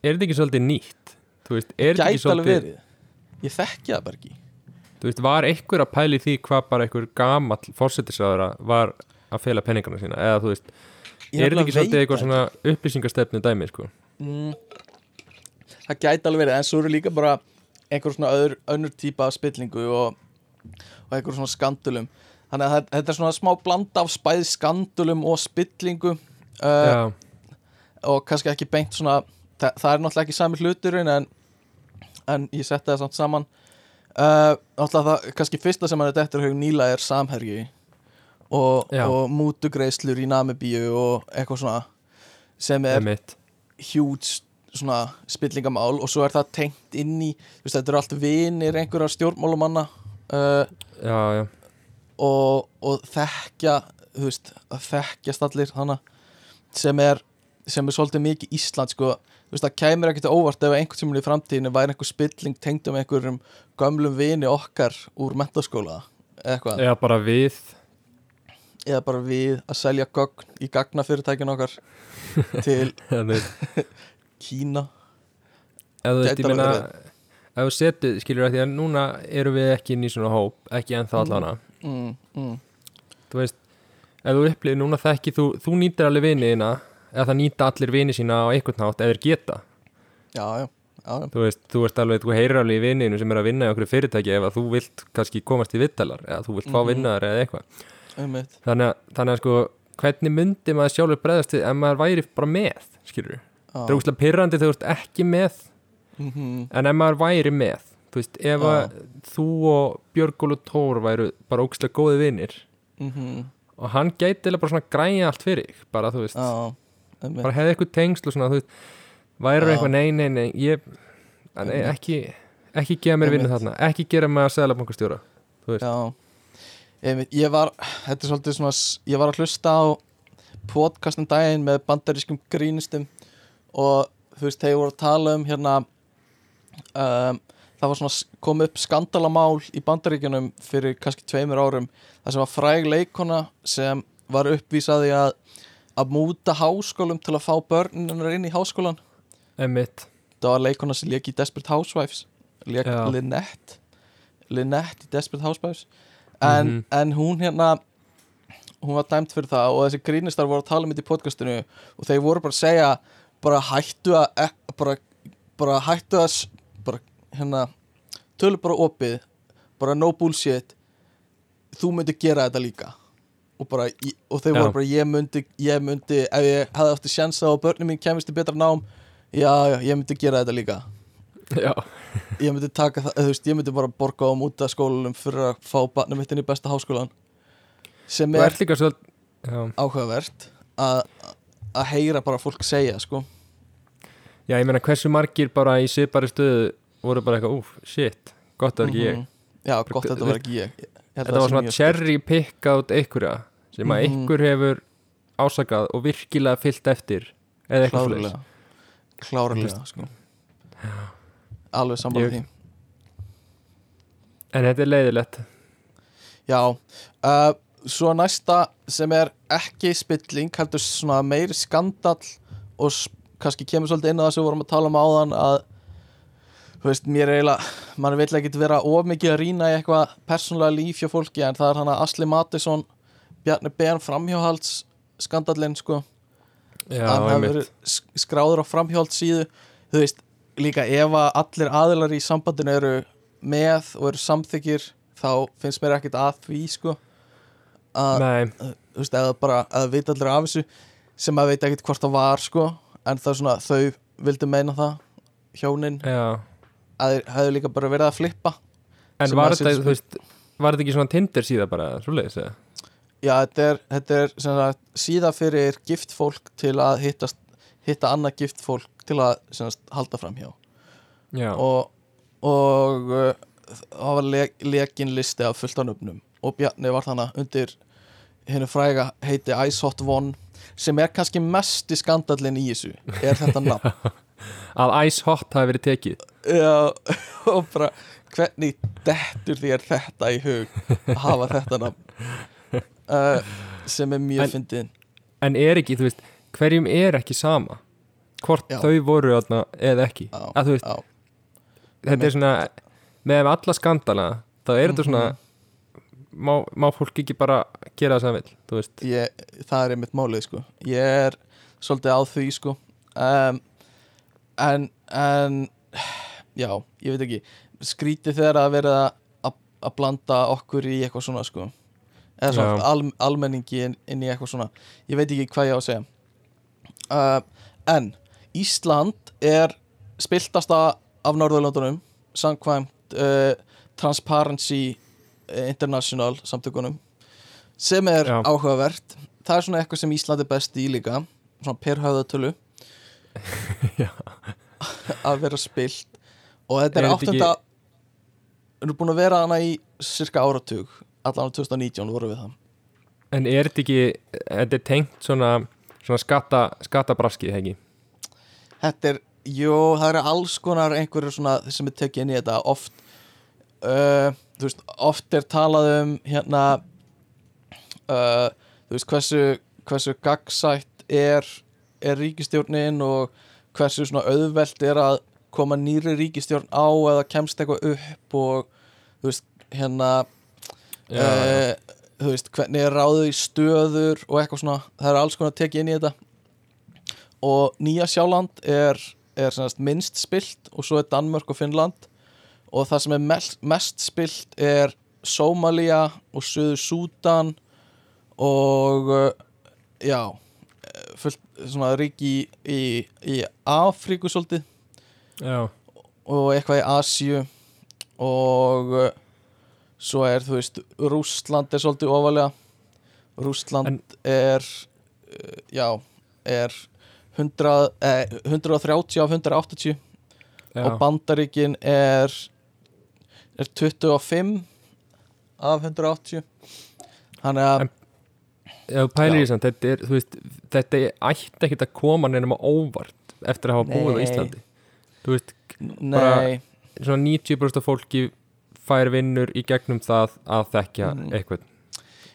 Er þetta ekki svolítið nýtt? Þú veist, er þetta ekki gæti alveg svolítið verið. Ég þekki það bara ekki. Þú veist, var einhver að pæli því hvað bara einhver gamall fórsetisraðara var að fela penningarna sína? Eða þú veist, er þetta ekki svolítið eitthvað svona upplýsingastefnu dæmi, sko? Mm, það gæti alveg verið en svo eru líka bara einhver svona öður, önnur típa af spillingu og, og einhver svona skandulum þannig að þetta- er svona smá blanda af spæð skandulum og spillingu uh, og kannski ekki beint svona það, það er náttúrulega ekki sami hluturinn en, en ég setti það samt saman. Uh, náttúrulega það kannski fyrsta sem hann er dettur hug nýla er samherji og, og mútugreislur í Namibíu og eitthvað svona sem er huge svona spillingamál og svo er það tengt inn í veist, þetta eru allt vinir einhverja stjórnmálumanna uh, Já, já, og, og þekkja veist, að þekkjast allir hana sem er sem er svolítið mikið Ísland sko. Veist, það kæmur ekkert óvart ef einhvern tímann í framtíðinu væri einhver spilling tengd um einhverjum gömlum vini okkar úr mentaskóla eða bara við. Eða bara við að selja gögn í gagnafyrirtækinu okkar til Kína. Ef þú setur, skilur að því að núna erum við ekki inn í svona hóp, ekki ennþá allana mm, mm, þú veist, ef þú upplýðir núna þekki þú, þú nýtir alveg viniðina eða það nýta allir vini sína á einhvern nátt eða þeir geta, já, já, þú veist, þú veist alveg þú heyrir alveg í viniðinu sem er að vinna í okkur fyrirtæki ef að þú vilt kannski komast í vittalar eða þú vilt fá Mhm. vinnaðar eða eitthvað. Þannig þannig að sko, hvernig myndi maður sjálfur bregðast ef maður væri bara með skilur. Það er úrslega pyrrandi þegar þú ert ekki með Mhm, en ef maður væri með þú veist, ef þú og Björgólu Tór væru bara ógstlega góði vinir mhm. og hann gæti bara svona græja allt fyrir bara þú veist, bara hefði eitthvað tengsl og svona, þú veist, væri eitthvað nei, nei, nei, ég nei, ekki, ekki gefa mér vinnu þarna ekki gera mig að segla bankastjóra þú veist, Já. Ég var, þetta er svolítið svona Ég var að hlusta á podcastum daginn með bandarískum grínistum og þú veist, þeir voru að tala um hérna um, það var svona kom upp skandalamál í bandaríkjunum fyrir kannski tveimur árum það sem var fræg leikona sem var uppvísaði að að múta háskólum til að fá börnunar inn í háskólan emitt það var leikona sem leik í Desperate Housewives leik Já. Lynette Lynette í Desperate Housewives en, Mhm. en hún hérna hún var dæmt fyrir það og þessi grínistar voru að tala um þetta í podcastinu og þeir voru bara að segja bara hættu að e- bara, bara hættu að bara hérna tölu bara opið bara no bullshit þú myndi gera þetta líka. Og, bara, og þeir Já. voru bara ég myndi, ég myndi ef ég hefði átti sjansa og börnum mín kemist í betra nám já, já, ég myndi gera þetta líka. Já, ég myndi taka það, þú veist, ég myndi bara borga á múta skólanum fyrir að fá barnum mitt inn í besta háskólan sem er áhugavert að að heyra bara fólk segja, sko. Já, ég meina hversu margir bara í svipari stöðu voru bara eitthvað, úf, shit gott að það er ekki ég. Mhm. Já, gott að þetta var ekki ég, þetta það var svona cherry pick out einhverja sem að Mhm. einhver hefur ásakað og virkilega fyllt eftir eða eitthvað svoleiðis. klárlega. Sko. Alveg Ég- því. En þetta er leiðilegt. Já, uh, svo næsta sem er ekki spilling heldur svona meiri skandall og kannski kemur svolítið inn á það sem við vorum að tala um áðan að þú veist, mér er eiginlega mann vil ekki vera of mikið að rýna í eitthvað persónulega líf hjá fólki en það er hann að Asli Mattisson Bjarni Ben framhjóhalds skandallinn sko. Já, hann hefur verið sk- skráður á framhjóld síðu þú veist, líka ef að allir aðilar í sambandinu eru með og eru samþykir þá finnst mér ekkert að því sko að, þú veist, eða bara að vita allir af þessu sem að veit ekkert hvort það var sko. En það er svona, þau vildu meina það hjónin, já. Að þeir hefðu líka bara verið að flippa. En var þetta, þú veist, var þetta ekki svona Tinder síða bara, svo leiðis eða? já, þetta er, þetta er sagt, síða fyrir gift fólk til að hittast, hitta annað gift fólk til að sagt, halda fram hjá. Já, og, og uh, það var le lekin listi af fullt á nöfnum og Bjarni var þannig undir hennu fræga heiti Ice Hot One sem er kannski mest í skandallin í þessu er þetta nafn? Að Ice Hot hafi verið tekið. Já, og bara hvernig dettur þér þetta í hug að hafa þetta nafn? Uh, sem er mjög fyndin En er ekki, þú veist, hverjum er ekki sama? Hvort Já. þau voru þarna eða ekki? Já, að veist, þetta er svona með alla skandala, þá er þetta svona Mhm. Má, má fólk ekki bara gera það sem það vil, ég, það er einmitt málið sko. Ég er svolítið á því sko. Um, en en já, ég veit ekki. Skrítið þegar að vera að, blanda okkur í eitthvað svona sko. Eða svona al, almenningi inn, inn í eitthvað svona. Ég veit ekki hvað ég á að segja. Uh, en Ísland er spiltasta af Norðurlöndunum samkvæmt uh, Transparency International samtökunum sem er Já. áhugavert. Það er svona eitthvað sem Ísland er best í líka svona per höfðatölu Já. að vera spilt. Og þetta er, Er áttunda við erum búin að vera hana í cirka áratug. Allan á 2019 vorum við það. En er þetta ekki, þetta er tengt svona, svona skatta, skattabraskið, hegi Þetta er, jú, það eru alls konar einhverju svona sem er tekið inn í þetta oft. Uh, þú veist, oft er talað um hérna uh, þú veist, hversu hversu gaggsætt er er ríkistjórnin og hversu svona auðvelt er að koma nýri ríkistjórn á eða kemst eitthvað upp og þú veist, hérna Já, uh, þú veist, hvernig er ráðið í stöður og eitthvað svona, það er alls konar tekið inn í þetta. Og Nýja Sjáland er, er minnst spilt og svo er Danmörk og Finnland og það sem er mest, mest spilt er Sómalía og Suður Súdan og uh, já eh, fullt svona ríki í, í, Afríku svolítið. Já, og eitthvað í Asíu. Og uh, svo er þú veist Rússland er svolítið ofalega Rússland En- er já, er 100, eh, 130 af 180 Já. og Bandaríkin er er 25 af 180 þannig að En- Já, pælir þess að þetta er, þú veist, þetta ætti ekkert að koma nefnum á óvart eftir að hafa búið á. Íslandi. Þú veist, nei, svona 90% af fólki fær vinnur í gegnum það að þekkja Mm. eitthvað.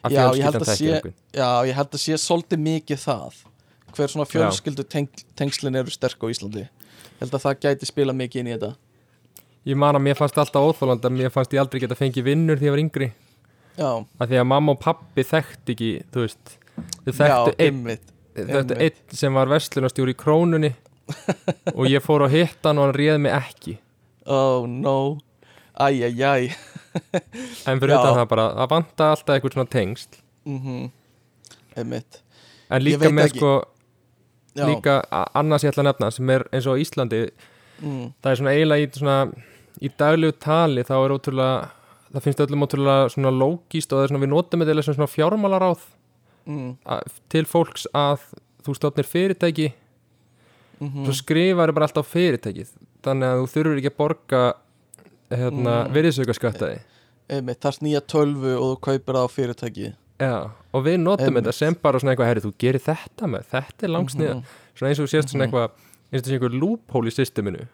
Að Já, ég fjölskyldan að þekkja sé- eitthvað. já, ég held að sé svolítið mikið það hver svona fjölskyldu teng, tengslin eru sterk á Íslandi ég held að það gæti spila mikið inn í þetta Ég man að mér fannst alltaf óþólandi að mér fannst ég aldrei geta fengið vinnur því ég var yngri. já, Af því að mamma og pappi þekkt ekki, þú veist, þau þekktu einn þetta Einmitt. einn sem var verslunarstjóri í krónunni og ég fór á hittan og hann réð mig ekki. Oh no, æjæjæj en fyrir utan það bara, það vanta alltaf eitthvað svona tengsl. Mhm. Einmitt. En líka með ekki. sko já, líka annars ég ætla að nefna sem er eins og Íslandi mm, það er svona eiginlega í svona í daglegu tali þá er ótrúlega það finnst öllum ótrúlega svona lógist og það er svona við notum þetta sem svona fjármálaráð mm, að, til fólks að þú stofnir fyrirtæki mhm, svo skrifar bara alltaf fyrirtækið þannig að þú þurfur ekki að borga hérna, Mm. mm. virðisaukaskattaði einmitt, þarf nýja tölvu og þú kaupir það á fyrirtæki Já, og við notum þetta sem bara svona eitthvað, herri, þú gerir þetta með, þetta er langsniða, Mhm. svona eins og sést svona Mhm. eitthvað, eins og þessi einhver loophole í systeminu,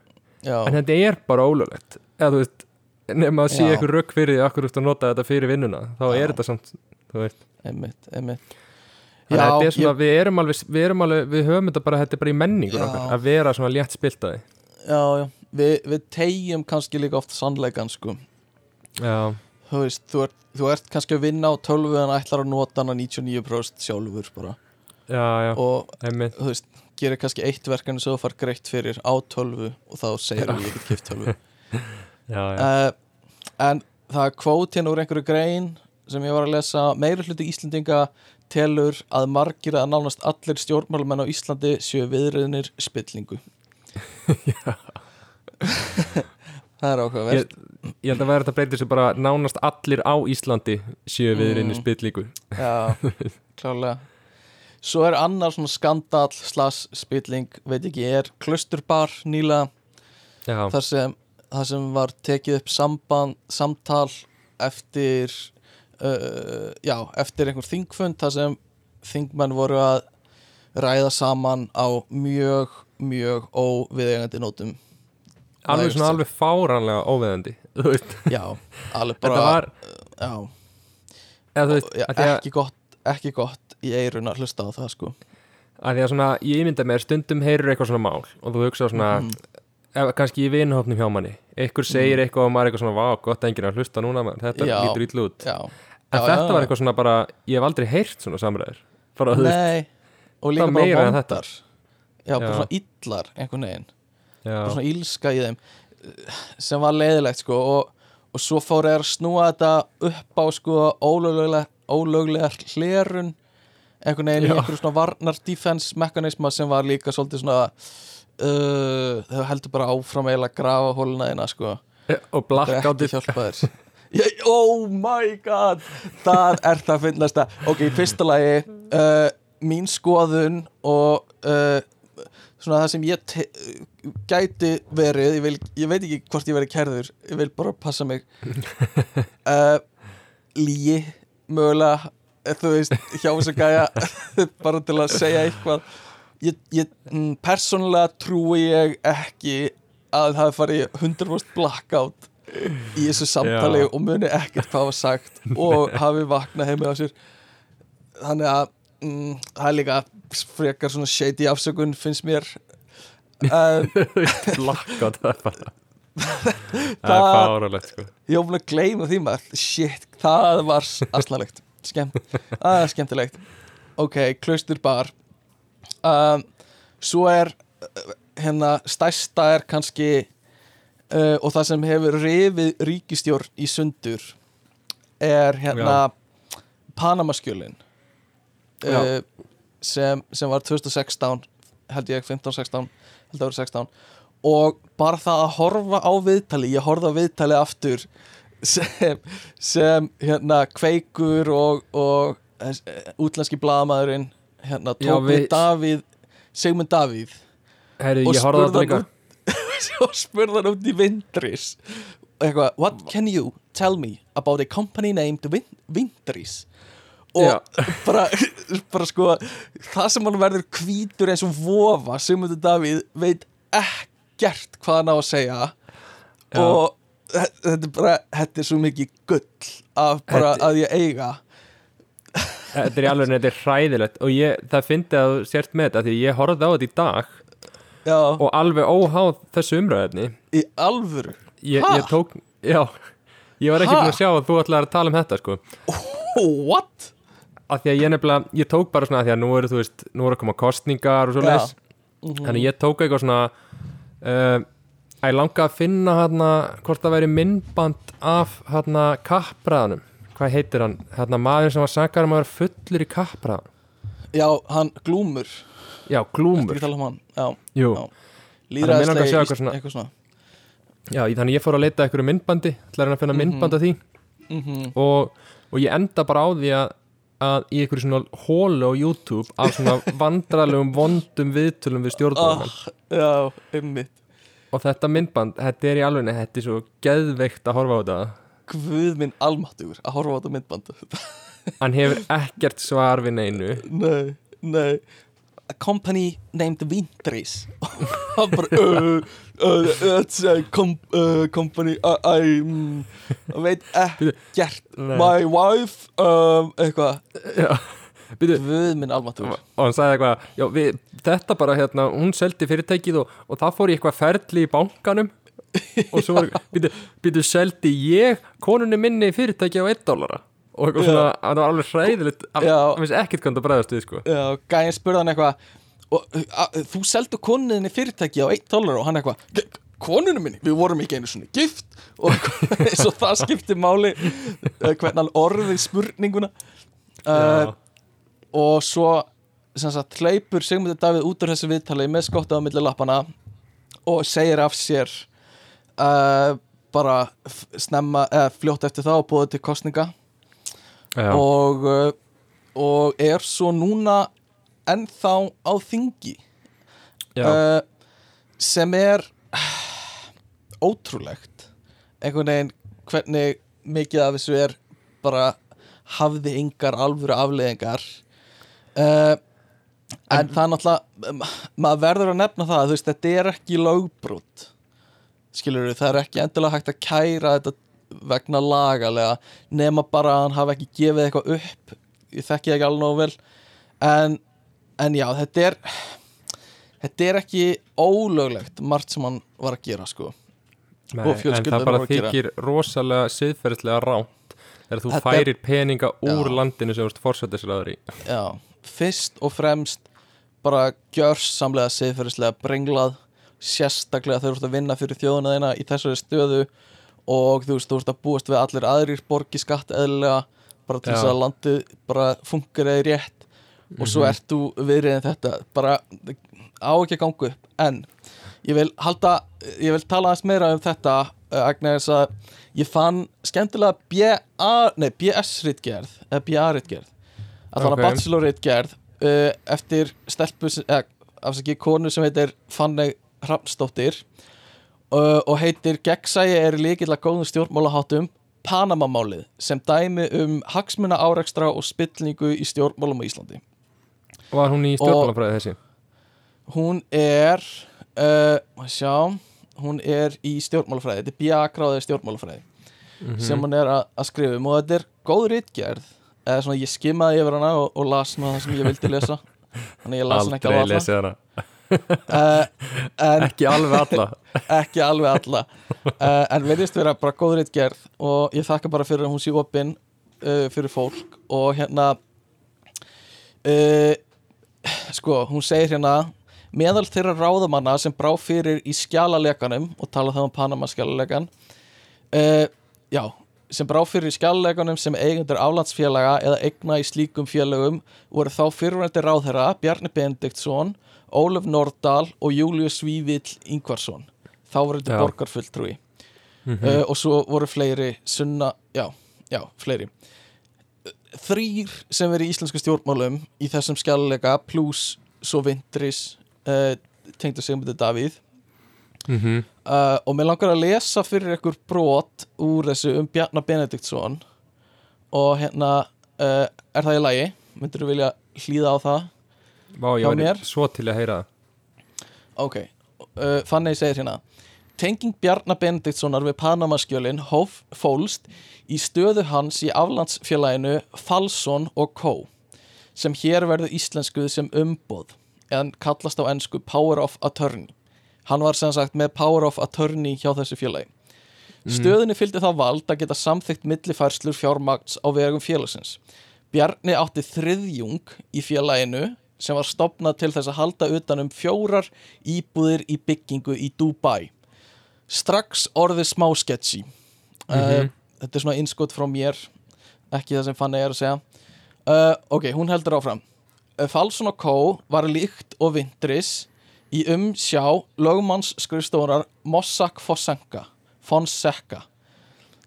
já, en þetta er bara ólöglegt, eða þú veist, nema að sé Já. eitthvað rökk fyrir því akkur þú ert að nota þetta fyrir vinnuna, þá Já. er þetta samt, þú veist, einmitt, einmitt. Að þetta er ég, svona, við erum alveg, við erum alveg, við höfum þetta bara, þetta er bara í menningur Já. okkar, að vera svona létt spiltaði. já, já, við, við tegjum kannski líka oft sannleikan sko. Já, þú veist, þú ert, þú ert kannski að vinna á tölvu en ætlar að nota hana 99% sjálfur bara. Já, já, og einmitt, þú veist, gerir kannski eitt verkefni sem þú far greitt fyrir á tölvu og þá segir ég get kipt tölvu. Já, já, uh, en það er kvót hérna úr einhverju grein sem ég var að lesa. Meiri hluti Íslendinga telur að margir að nánast allir stjórnmálamenn á Íslandi séu viðriðnir spillingu. Það er áhugaverð ég held að vera þetta breytir sem bara nánast allir á Íslandi séu við Mm. spillíku. Já, klálega Svo er annar svona skandal slags spilling, veit ekki, er Klusturbar nýlega. Já, þar sem, þar sem var tekið upp samband, samtal eftir uh, já, eftir einhver þingfund þar sem þingmenn voru að ræða saman á mjög, mjög óviðegandi nótum. Alveg svona alveg fáranlega veist, Já, alveg bara var, já, veist, já, því að, ekki gott ekki gott í eirun að hlusta á það sko. Að því að svona, ég mynda mér stundum heyrur eitthvað svona mál og þú hugsa svona, Mhm. ef, kannski í vinhófnum hjá manni, einhver segir eitthvað og maður er eitthvað svona, vá, gott enginn að hlusta núna, maður, þetta Já. lítur ítlu út. Já, En Já, þetta var eitthvað svona bara, ég hef aldrei heyrt svona samræður, Nei, og líka bara vondar Já, bara svona illar einhvern veginn, bara svona ílska í þeim sem var leiðilegt sko og, og svo fór er að snúa þetta upp á sko ólöglega, ólöglega hlerun einhvern veginn í einhverju svona varnar defense mekanisma sem var líka svolítið svona uh, þau heldur bara áfram eiginlega að grafa hóluna þeina sko. Og þér. Já, oh my god það er það að finnast að ok, fyrsta lagi uh, mín skoðun og uh, svona það sem ég gæti verið ég, vil, ég veit ekki hvort ég verið kærður ég vil bara passa mig. Uh, líi mögulega eh, þú veist, hjá þessu gæja bara til að segja eitthvað. Ég, ég mm, persónulega trúi ég ekki að það fari 100% blackout í þessu samtali Já. og muni ekkert hvað var sagt og hafi vaknað heimi á sér. Þannig að mm, það er líka frekar svona shady afsökun finnst mér. Uh, blackout, það er bara, það er fáralegt, sko. ég búin að gleyma því maður. Shit, það var aðsnalegt Skemm, er skemmtilegt. Ok, klaustur bar. Um, svo er uh, hérna stærsta er kannski uh, og það sem hefur rifið ríkistjórn í sundur er hérna Panamaskjölin. Uh, Já. sem, sem var 2016 held ég 15-16 held að vera 16 og bara það að horfa á viðtali ég horfði á viðtali aftur sem, sem hérna kveikur og, og uh, útlenski blaðamaðurinn hérna, tók við Davíð Sigmund Davíð. Herri, og hann út í Vindris eitthvað, what can you tell me about a company named Vin Vindris og bara, bara sko það sem hann verður hvítur eins og vofa Sigmundur Davíð veit ekkert hvað hann á að segja Já. og þe- þetta er bara þetta er svo mikið gull af bara Þetta- að ég eiga Þetta er í alveg, þetta er hræðilegt og ég, það fyndi að þú sért með þetta því ég horfði á þetta í dag já, og alveg óháð þessu umræðefni í alvöru ég, Ha? ég tók, já ég var ekki Ha? búin að sjá að þú ætlaði að tala um þetta sko what? af því að ég nefnilega, ég tók bara svona af því að nú eru þú veist, nú eru að koma kostningar og svo Já. leis þannig ég tók eitthvað svona uh, að ég langa að finna hérna hvort það væri myndband af hérna kappræðanum hvað heitir hann, hérna maður sem var sakar um að vera fullur í kappræðan já, hann glúmur. Já, glúmur, ekki að tala um hann? Já, jú. Já. sjá eitthvað eitthvað svona. Já, þannig ég fór að leita eitthvað myndbandi. Ætla að reyna að finna myndband af því? Mhm. og, og ég enda bara á því að, að í einhverju svona hólu á YouTube af svona vandralegum vondum viðtölum við stjórnum ah, Já, einmitt. Og þetta myndband, þetta er í alveg þetta er svo geðveikt að horfa á þetta. Guð minn almáttugur að horfa á þetta myndband. Hann hefur ekkert svar við neinu. Nei, nei A company named Vintris Hann bara uh, uh, It's a com uh, company. I mm, veit ekkert. My wife um, eitthvað. Guð minn almáttugur. Og hann sagði eitthvað já, við, þetta bara hérna, hún seldi fyrirtækið og, og það fór í eitthvað ferli í bankanum. Og svo byrju seldi ég konunni minni fyrirtæki á 1 dollara og eitthvað svona, það var alveg hræðilegt hann vissi ekkert hvað það bregðast við sko. Já, gæðin spurði hann eitthvað Þú seldu konuðinni fyrirtæki á 1 dólar og hann eitthvað "G- Konunum minni, við vorum ekki einu svona gift. Og eins og það skipti máli eh, hvernig hann orðið spurninguna. Uh, og svo sagt hleypur Sigmundur Davíð út úr þessu viðtali með skottað á milli lappana og segir af sér uh, bara snemma, eða fljótt eftir það og búið til kostninga og, uh, og er svo núna ennþá á þingi. Uh, sem er ótrúlegt. Einhvern veginn hvernig mikið af þessu er bara hafði engar alvöru afleðingar uh, en, það er náttúrulega maður verður að nefna það veist, þetta er ekki lögbrot. Skilur við, það er ekki endilega hægt að kæra þetta vegna lagalega nema bara að hann hafi ekki gefið eitthvað upp ég þekki það ekki alveg nógu vel en, en já, þetta er þetta er ekki ólöglegt margt sem hann var að gera sko Nei, og en fjölskyldan það bara voru að gera. þykir rosalega siðferðislega ránt þegar þú Þetta er- færir peninga úr Já. landinu sem þú ert fórsættisraður í já, fyrst og fremst bara gjörsamlega siðferðislega brenglað sérstaklega þegar þú ert að vinna fyrir þjóðuna þeina í þessari stöðu og þú veist, þú ert að búast við allir aðrir borgi skatt eðlilega bara til þess að landið bara funkar eða rétt. Og svo ert þú viðriðin þetta. Bara á ekki að ganga upp. En ég vil halda ég vil tala aðeins meira um þetta uh, Agnes að ég fann skemmtilega BA, nei, BS-ritgerð eða BA-ritgerð að þannig Ok. að bachelor-ritgerð uh, eftir stelpu sem- eða, afsaki, konu sem heitir Fanney Hrafnsdóttir. uh, og heitir Gegnsæi er líkill að góðum stjórnmálaháttum Panamamálið sem dæmi um hagsmuna árekstra og spillingu í stjórnmálum á Íslandi. Var hún í stjórnmálafræði þessi? hún er uh, sjá hún er í stjórnmálafræði. Þetta er bjakráðið stjórnmálafræði Mhm. sem hún er að, skrifa um. Og þetta er góð ritgerð. Eða svona ég skimmaði yfir hana og, og las það sem ég vildi lesa. Þannig ég las hana ekki Aldrei alveg alla lesið hana uh, en Ekki alveg alla. Ekki alveg alla. Uh, en verðist vera bara góð ritgerð og ég þakka bara fyrir að hún sé opinn uh, fyrir fólk og hérna sko, hún segir hérna meðal þeirra ráðamanna sem brá fyrir í skjálaleganum og tala það um Panama skjálalegan já, sem brá fyrir í skjálaleganum sem eigendur aflandsfélaga eða eigna í slíkum félögum voru þá fyrirvændi ráðherra Bjarni Benediktsson Ólöf Nordal og Július Vívill Ingvarsson. Þá voru þetta borgarfulltrúi. Mhm. uh, og svo voru fleiri sunna, já, já, fleiri. Þrýr sem er í íslensku stjórnmálum í þessum skjáleika pluss svo vindris uh, tengdu Sigmundur Davíð. Mm uh, og mér langar að lesa fyrir ykkur brot úr þessu um Bjarnar Benediktsson. Og hérna er það í lagi? Myndur þú vilja hlýða á það? Vá, ég væri svo til að heyra það. Ok, uh, þannig segir hérna Tenging Bjarnar Benediktssonar við Panamaskjölin hóf fólst í stöðu hans í aflandsfélaginu Falson og Co sem hér verður íslenskuð sem umboð en kallast á ennsku Power of Attorney. Hann var sem sagt með Power of Attorney hjá þessu félagi. Stöðunni fylgdi það vald að geta samþykkt millifærslur fjármagns á vegum félagsins. Bjarni átti þriðjung í félaginu sem var stopnað til þess að halda utan um fjórar íbúðir í byggingu í Dubai. Strax orðið smá sketchy. Uh, þetta er svona innskot frá mér ekki það sem Fanny er að segja. Uh, ok, hún heldur áfram. Uh, Falson og Co. var líkt og vindris í umsjá lögmanns skrifstofunar Mossack Fonseca Fonseca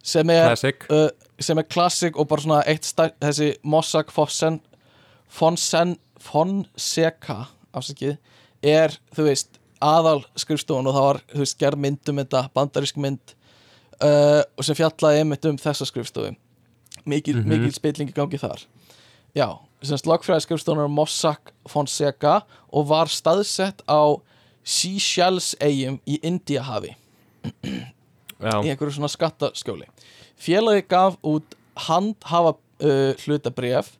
sem er Classic. uh, sem er klassik og bara svona eitt stær, þessi Mossack Fonsen, Fonsen, Fonseca afsakið, er þú veist aðal skrifstofun og það var þú veist gerð mynd um þetta, bandarísk mynd uh, og sem fjallaði einmitt um þessa skrifstofu. Mikil, Mhm. mikil spilling í gangi þar. Já, semst lagfræði skrifstofunar Mossack Fonseca og var staðsett á Seychelles eigum í Indiahafi. Í einhverju svona skattaskjóli. Félagi gaf út handhafa uh, hlutabref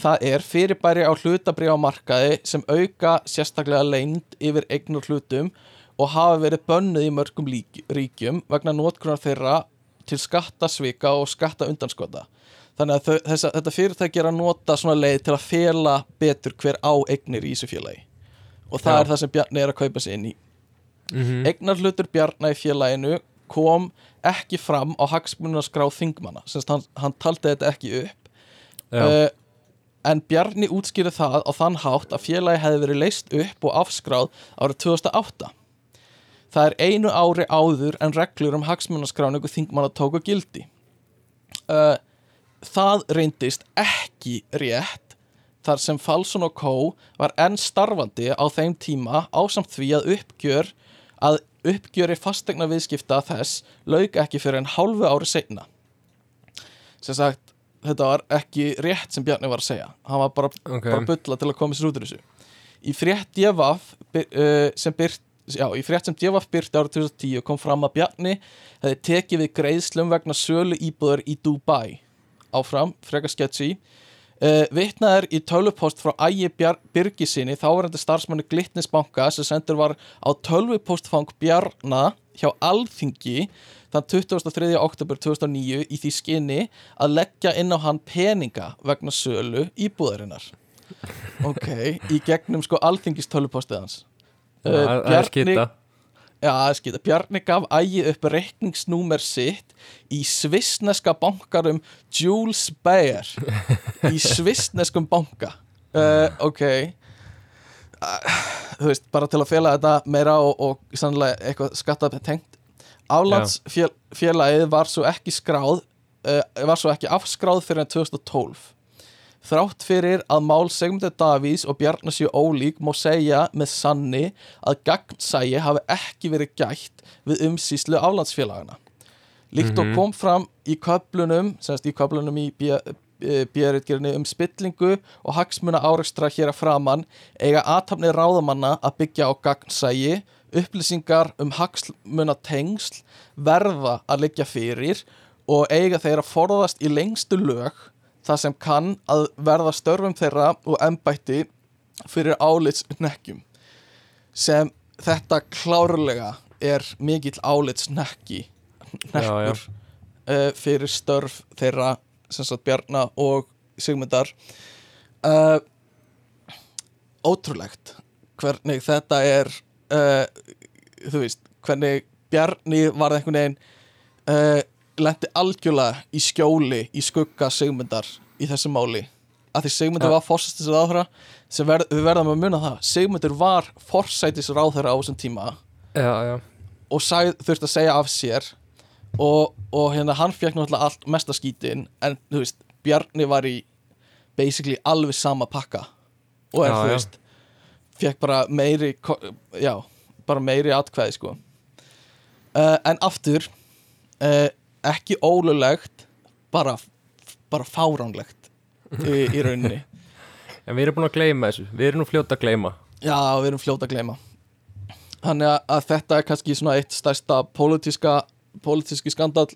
það er fyrirbæri á hlutabref á markaði sem auka sérstaklega leynd yfir eignar hlutum og hafa verið bönnuð í mörgum ríkjum vegna notkunar þeirra til skattasvika og skattaundanskota. Þannig að þau, þessa, þetta fyrirtæki er að nota svona leið til að fela betur hver á eignir í þessu félagi. Og það Já. er það sem Bjarni er að kaupa sig inn í. Mm Eignarhlutur Bjarna í félaginu kom ekki fram á hagsmunaskrá þingmanna, semst hann, hann taldi þetta ekki upp. Uh, en Bjarni útskýrði það á þann hátt að félagi hefði verið leist upp og afskráð árið 2008 það er einu ári áður en reglur um hagsmunaskráningu þingmanna tóku gildi uh, það reyndist ekki rétt þar sem Falson og Co. var enn starfandi á þeim tíma ásamt því að uppgjör að uppgjöri fastegna viðskipta þess lauk ekki fyrir en hálfu ári seinna sem sagt þetta var ekki rétt sem Bjarni var að segja. Hann var bara, ok. bara bulla til að koma sér út úr þessu. Í frétt Djefaf uh, sem byrt Já, í frétt sem Djefaf byrti árið 2010 kom fram að Bjarni hefði tekið við greiðslum vegna sölu íbúður í Dubai. Áfram, frekar sketchy Uh, vitnað er í tölvupost frá Ægi Birgisinni þáverandi starfsmanni Glitnisbanka sem sendur var á tölvupostfang Bjarna hjá Alþingi þann 23. oktober 2009 í því skinni að leggja inn á hann peninga vegna sölu íbúðarinnar ok, í gegnum sko Alþingis tölvupostið hans Það er- skita. Bjarni gaf ægi upp reikningsnúmer sitt í svissneska bankarum Jules Baer. Í svissneskum banka. Uh, ok. Uh, þú veist, bara til að fela þetta meira og, og sannlega eitthvað skattað tengt Aflandsfélagið var svo ekki skráð uh, var svo ekki afskráð fyrir enn 2012 Þrátt fyrir að mál Sigmundur Davís og Bjarnar séu ólík má segja með sanni að gagnsægi hafi ekki verið gætt við umsýslu aflandsfélagana. Líkt og Mhm. kom fram í köflunum, semst í köflunum í björritgerinu um spillingu og hagsmuna árekstra hér að framann eiga aðtapni ráðamanna að byggja á gagnsægi, upplýsingar um hagsmuna tengsl verða að liggja fyrir og eiga þeir að forðast í lengstu lög það sem kann að verða störfum þeirra og embætti fyrir álits nekkjum sem þetta klárlega er mikill álits nekki nekkur uh, fyrir störf þeirra sem sagt Bjarna og Sigmundar. Uh, ótrúlegt hvernig þetta er uh, þú veist, hvernig Bjarni varð einhvern veginn lendi algjörlega í skjóli í skugga Sigmundar í þessu máli. Að því Sigmundur Ja. var fórsættis ráðherra sem verð, við verðum að muna það Sigmundur var forsættis ráðherra á þessum tíma. Já, já, og þurfti að segja af sér. Og, og hérna hann fekk náttúrulega allt mesta skítin en þú veist, Bjarni var í basically alveg sama pakka. Og er þú veist fekk bara meiri já, bara meiri atkvæði sko. Uh, en aftur uh, ekki ólulegt bara, bara fáránlegt í, í rauninni. En við erum búin að gleyma þessu, við erum nú fljóta að gleyma. Já, við erum fljóta að gleyma. Þannig að, að þetta er kannski svona eitt stærsta pólitíska pólitíski skandal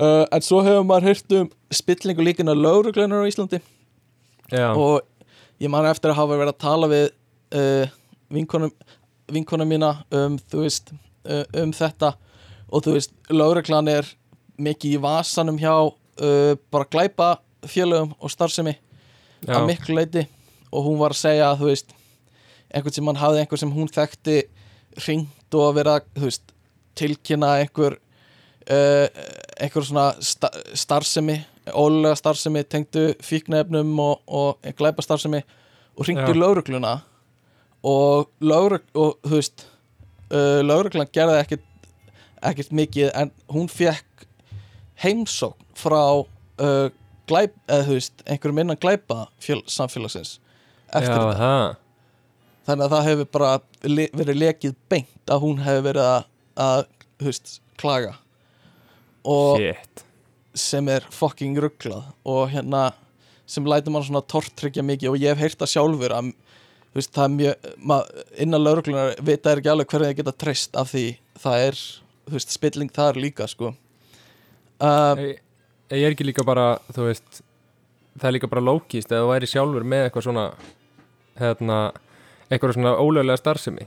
uh, en svo hefur maður heyrt um spillingu líkina lauruglunar á Íslandi. Já, og ég man eftir að hafa verið að tala við uh, vinkonum, vinkonum mína um, veist, uh, um þetta. Og þú veist, lauruglan er mikið í vasanum hjá uh, bara glæpa félögum og starfsemi já, að miklu leiti og hún var að segja að þú veist einhvern sem hann hafði einhver sem hún þekkti ringt og að vera veist, tilkynna einhver uh, einhver svona sta starfsemi ólega starfsemi tengdu fíknefnum og, og glæpa starfsemi og ringdu Já. laurugluna og, laurug, og þú veist uh, lauruglan gerði ekkert ekkert mikið en hún fekk heimsókn frá uh, glæp, eða þú veist einhverjum innan glæpa fjöl, samfélagsins eftir já, þetta. það þannig að það hefur bara le verið lekið beint að hún hefur verið að, að þú veist, klaga. Og Shit. sem er fucking rugglað og hérna sem lætur mann svona tortryggja mikið og ég hef heyrt það sjálfur að þú veist, það er mjög, mað, innan lauruglunar vita er ekki alveg hverju þið geta treyst af því það er, þú veist, spilling þar líka sko uh, Ég ég er ekki líka bara, þú veist það er líka bara lókist eða þú væri sjálfur með eitthvað svona hérna, eitthvað svona ólöglega starfsemi.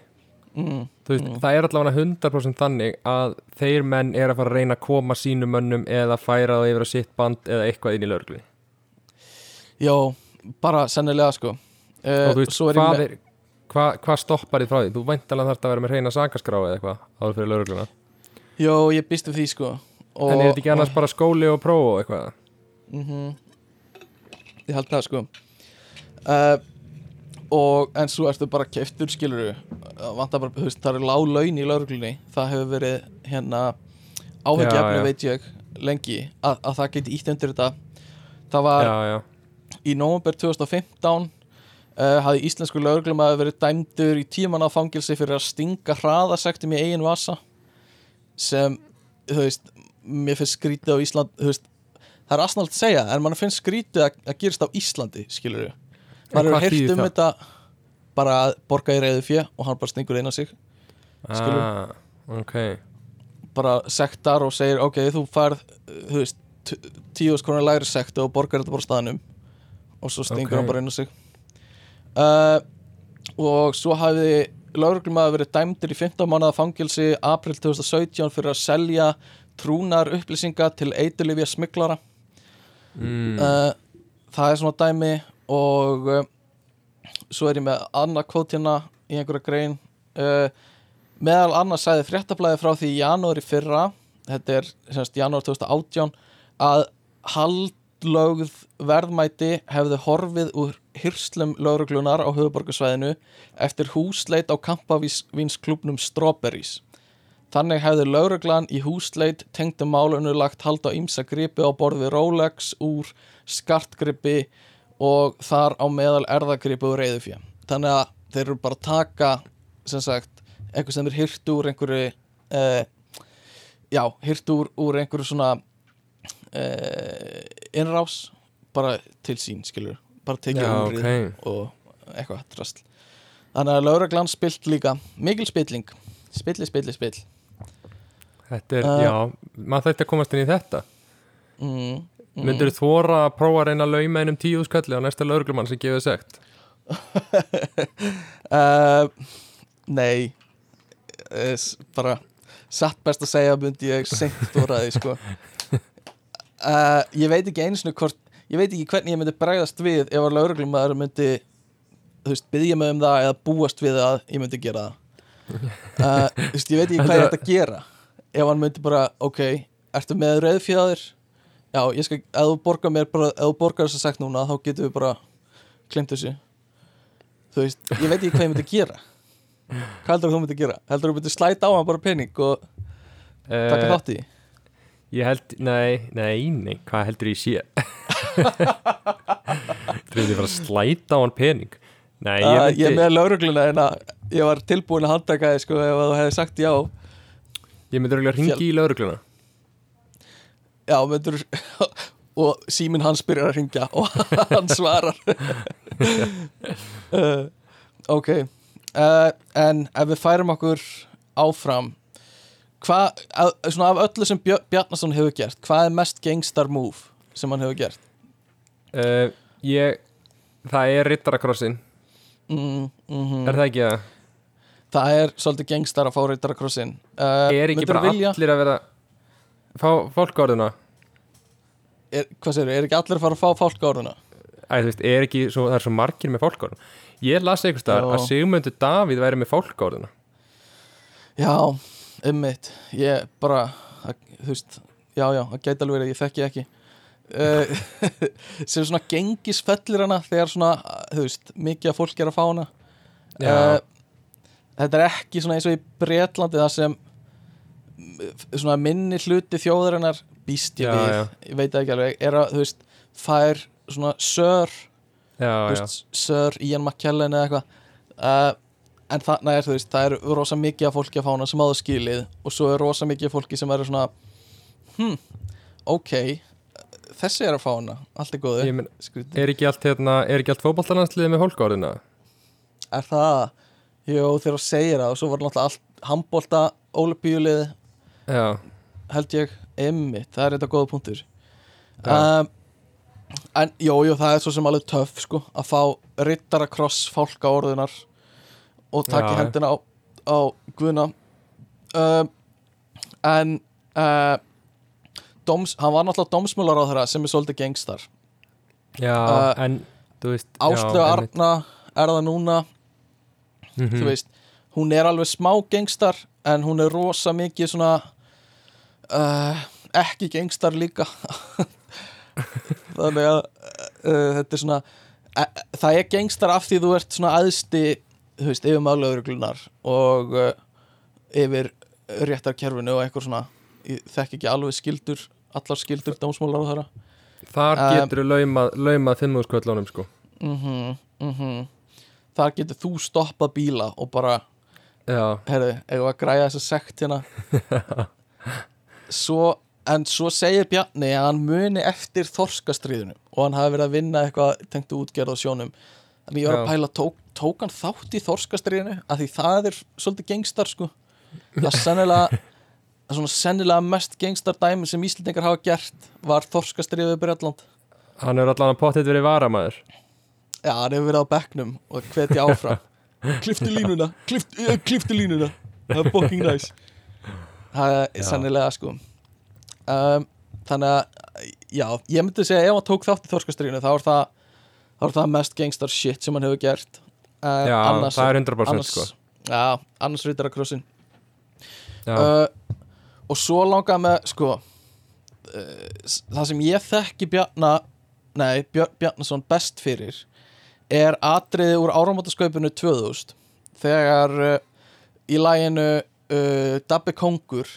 Mm, þú veist, það er allavega 100% þannig að þeir menn er að fara að reyna að koma sínum mönnum eða færa það yfir á sitt band eða eitthvað inn í lögreglu já, bara sennilega sko. Uh, og þú veist, hvað er hvað hva stoppar þið frá því? Þú væntalega þarf að vera með reyna sakaskrá eða eitthvað áður fyrir lögregluna. Já, ég býst við því sko og, en er þetta ekki annars bara skóli og próf og eitthvað? mm ég held það sko. Uh, og en svo ertu bara keftur skiluru bara, veist, það er lág laun í lauruglunni það hefur verið hérna já. veit ég lengi að, að það geti ítt undir þetta. Það var Já, já, í nóvember 2015 uh, hafði íslensku lauruglum að verið dæmdur í tíman af fangilsi fyrir að stinga hraðasektum í eigin vasa sem, þú veist mér finnst skrítið á Ísland veist, það er asnalt að segja en mann finnst skrítið að, að gerist á Íslandi skilur við, maður hefur þýðir um þetta bara að borga í reyðu fjö og hann bara stingur inn á sig skilur. ah, ok. Bara sektar og segir ok, þú færð, uh, þú veist t- tíu þúsund konar lægri sekt og borgar þetta bara staðnum. Og svo stingur Ok. hann bara inn á sig. Uh, og svo hafði lauruglum að verið dæmdur í 15 mánuða fangilsi april 2017 fyrir að selja trúnar upplýsinga til eiturlifja smiklara mm, uh, það er svona dæmi og uh, svo er ég með annað kvót hérna í einhverja grein. Uh, meðal annars sagði fréttablaði frá því í janúari fyrra þetta er semst janúar 2018 að haldlögð verðmæti hefði horfið úr hyrslum lauruglunar á höfuborgarsvæðinu eftir húsleit á kampavínsklubnum Strawberries Þannig hefði lauruglan í húsleit tengdum málunu lagt hald á ýmsa gripi á borði Rolex úr skartgripi og þar á meðal erðagripi og reyðufjö. Þannig að þeir eru bara að taka sem sagt, eitthvað sem er hyrt úr einhverju uh, já, hyrt úr, úr einhverju svona uh, innrás bara til sín, skilur bara tekið Já, úrið ok. og eitthvað drasl. Þannig að lauruglan spilt líka mikil spilling spilli, spilli, spill Þetta er, Uh, já, maður þætti að komast inn í þetta. Mm, mm. Myndur þú þóra að prófa að reyna að lauma einum tíu skalli á næsta lauruglumann sem gefið sekt? uh, Nei. Uh, bara satt best að segja myndi ég seint þóraði sko. Uh, Ég veit ekki einu sinni hvort ég veit ekki hvernig ég myndi bregðast við ef að lauruglumæður myndi þú veist, byggja mig um það eða búast við að ég myndi gera það. Þú veist, ég veit ekki hvað ég ætti að gera ef hann myndi bara, ok ertu með rauðfjöðir já, ég skal, ef þú borgar mér bara, ef þú borgar þess að sagt núna, þá getum við bara klemt þessu. Þú veist, ég veit ekki hvað ég myndi gera. Hvað heldur þú myndi gera? heldur þú myndi slæta á hann bara pening og taka Uh, þátt í? ég held, nei, nei, nei, hvað heldur ég sé? Þrjóði bara að slæta á hann pening? Nei, ég ég er myndi, með laurugluna en að ég var tilbúin að handtaka þið sko ef að þú hefði sagt já ég myndi örugglega hringi í laurugluna já, myndur og síminn hans byrjar að ringja og hann svarar. Uh, ok. Uh, en ef við færum okkur áfram hvað, að- svona af öllu sem Bjarnason hefur gert hvað er mest gangstar move sem hann hefur gert? Uh, Ég, það er rittarakrossin mm, mm Er það ekki það? Það er svolítið gangstar að fá reytarakrossin uh, Er ekki bara vilja, allir að vera Fá fólkórðuna er, hvað segir, er ekki allir að fara að fá fálkaorðuna? Æ, þú veist, er ekki svo, það er svo margir með fólkórðuna Ég las einhvers Já. að Sigmundur Davíð væri með fólkórðuna Já, ummitt Ég bara, að, þú veist Já, já, það gæti alveg verið, ég þekki ekki. Uh, sem svona gengisfellir hana þegar svona, þú veist mikið af fólk er að fá hana. Já. uh, Þetta er ekki svona eins og í Bretlandi það sem svona minni hluti þjóðarinnar býst ég Já, við, já. ég veit ekki alveg. Er að, þú veist, fær svona sör, Já, þú já, veist, sör Ian McKellen eða eitthvað. Uh, en þarna er, þú veist, það er rosa mikið af fólki að fá hana sem áður skilið og svo er rosa mikið af fólki sem er svona hm, ok þessi er að fá hana, allt er meina, Skrítið. er ekki allt, hérna, allt fótballtalandsliðið með fólkórðuna? er það, jú, þegar þú segir það og svo var náttúrulega allt handbólta ólipíulið, held ég. Emmi, það er þetta góða punktur. Um, en jú, jú, það er svo sem alveg töff sko, að fá rittarakross fálka orðunar og taka hendina á, á guðna. Um, en uh, doms, hann var náttúrulega dómsmjölar á þeirra sem er svolítið gengstar já, Uh, en Áslögu Arna er það núna mm þú veist, hún er alveg smá gengstar en hún er rosa mikið svona uh, ekki gengstar líka. Þannig að uh, þetta er svona uh, það er gengstar af því þú ert svona aðsti þú veist, yfir málaugurglunar og uh, yfir réttarkerfinu og eitthvað svona. Ég þekki ekki alveg skildur allar skildur dómsmálar á þeirra Þar um, getur þú laumað, laumað fimmúðskvöldlánum sko. Mhm, mhm þar getur þú stoppað bíla og bara Já, herðu, eigum að græja þessa sekt hérna? Svo, en svo segir Bjarni að hann muni eftir þorskastriðinu og hann hafi verið að vinna eitthvað tengtu útgerð á sjónum. Þannig ég var að pæla, tók, tók hann þátt í þorskastriðinu af því það er svolítið gengstar sko. Það er sennilega svona sennilega mest gengstar dæmi sem Íslendingar hafa gert var þorskastriðið við Bretland. Hann er allan að pottet verið varamæður já, hann hefur verið á bekknum og hvetja áfram. Kliftu línuna, kliftu, uh, kliftu línuna. Það er booking nice. Það er Já. sennilega sko. Um, þannig að já, ég myndi segja ef hann tók þátt í þorskastriðinu þá er það þá er það mest gangstar shit sem hann hefur gert. Uh, Já, annars, það er 100% annars, sko. Já, annars reytar að krossin. Já, uh, og svo langaði með sko uh, það sem ég þekki Bjarna nei, Bjarnason best fyrir er atriði úr áramótasköpunu 2000 þegar uh, í læginu uh, Dabbi Kongur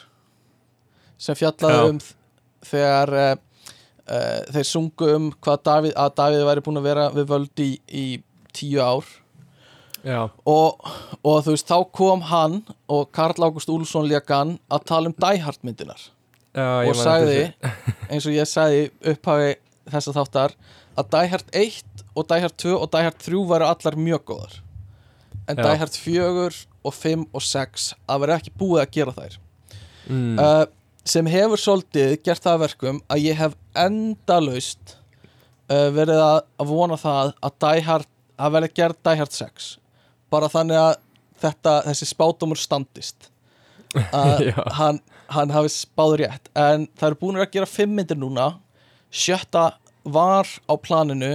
sem fjallaði um þegar uh, þeir sungu um hvað Davíð, að Davíð væri búin að vera við völd í, í tíu ár. Og, og þú veist, þá kom hann og Karl Ágúst Úlfsson lekan að tala um Die Hard myndinar já og sagði, eins og ég sagði upphafi þessa þáttar að Hard 1 og Die Hard 2 og Die Hard 3 væru allar mjög góðar. En Já. Die Hard 4 og 5 og 6 að vera ekki búið að gera þær. Mm, uh, sem hefur svolítið gert það að verkum að ég hef endalaust uh, verið að, að vona það að Hard, að verði gerð Die Hard 6 bara þannig að þetta, þessi spátumur standist. Að hann, hann hafi spáð rétt. En það eru búin að gera fimm myndir núna. Sjötta var á planinu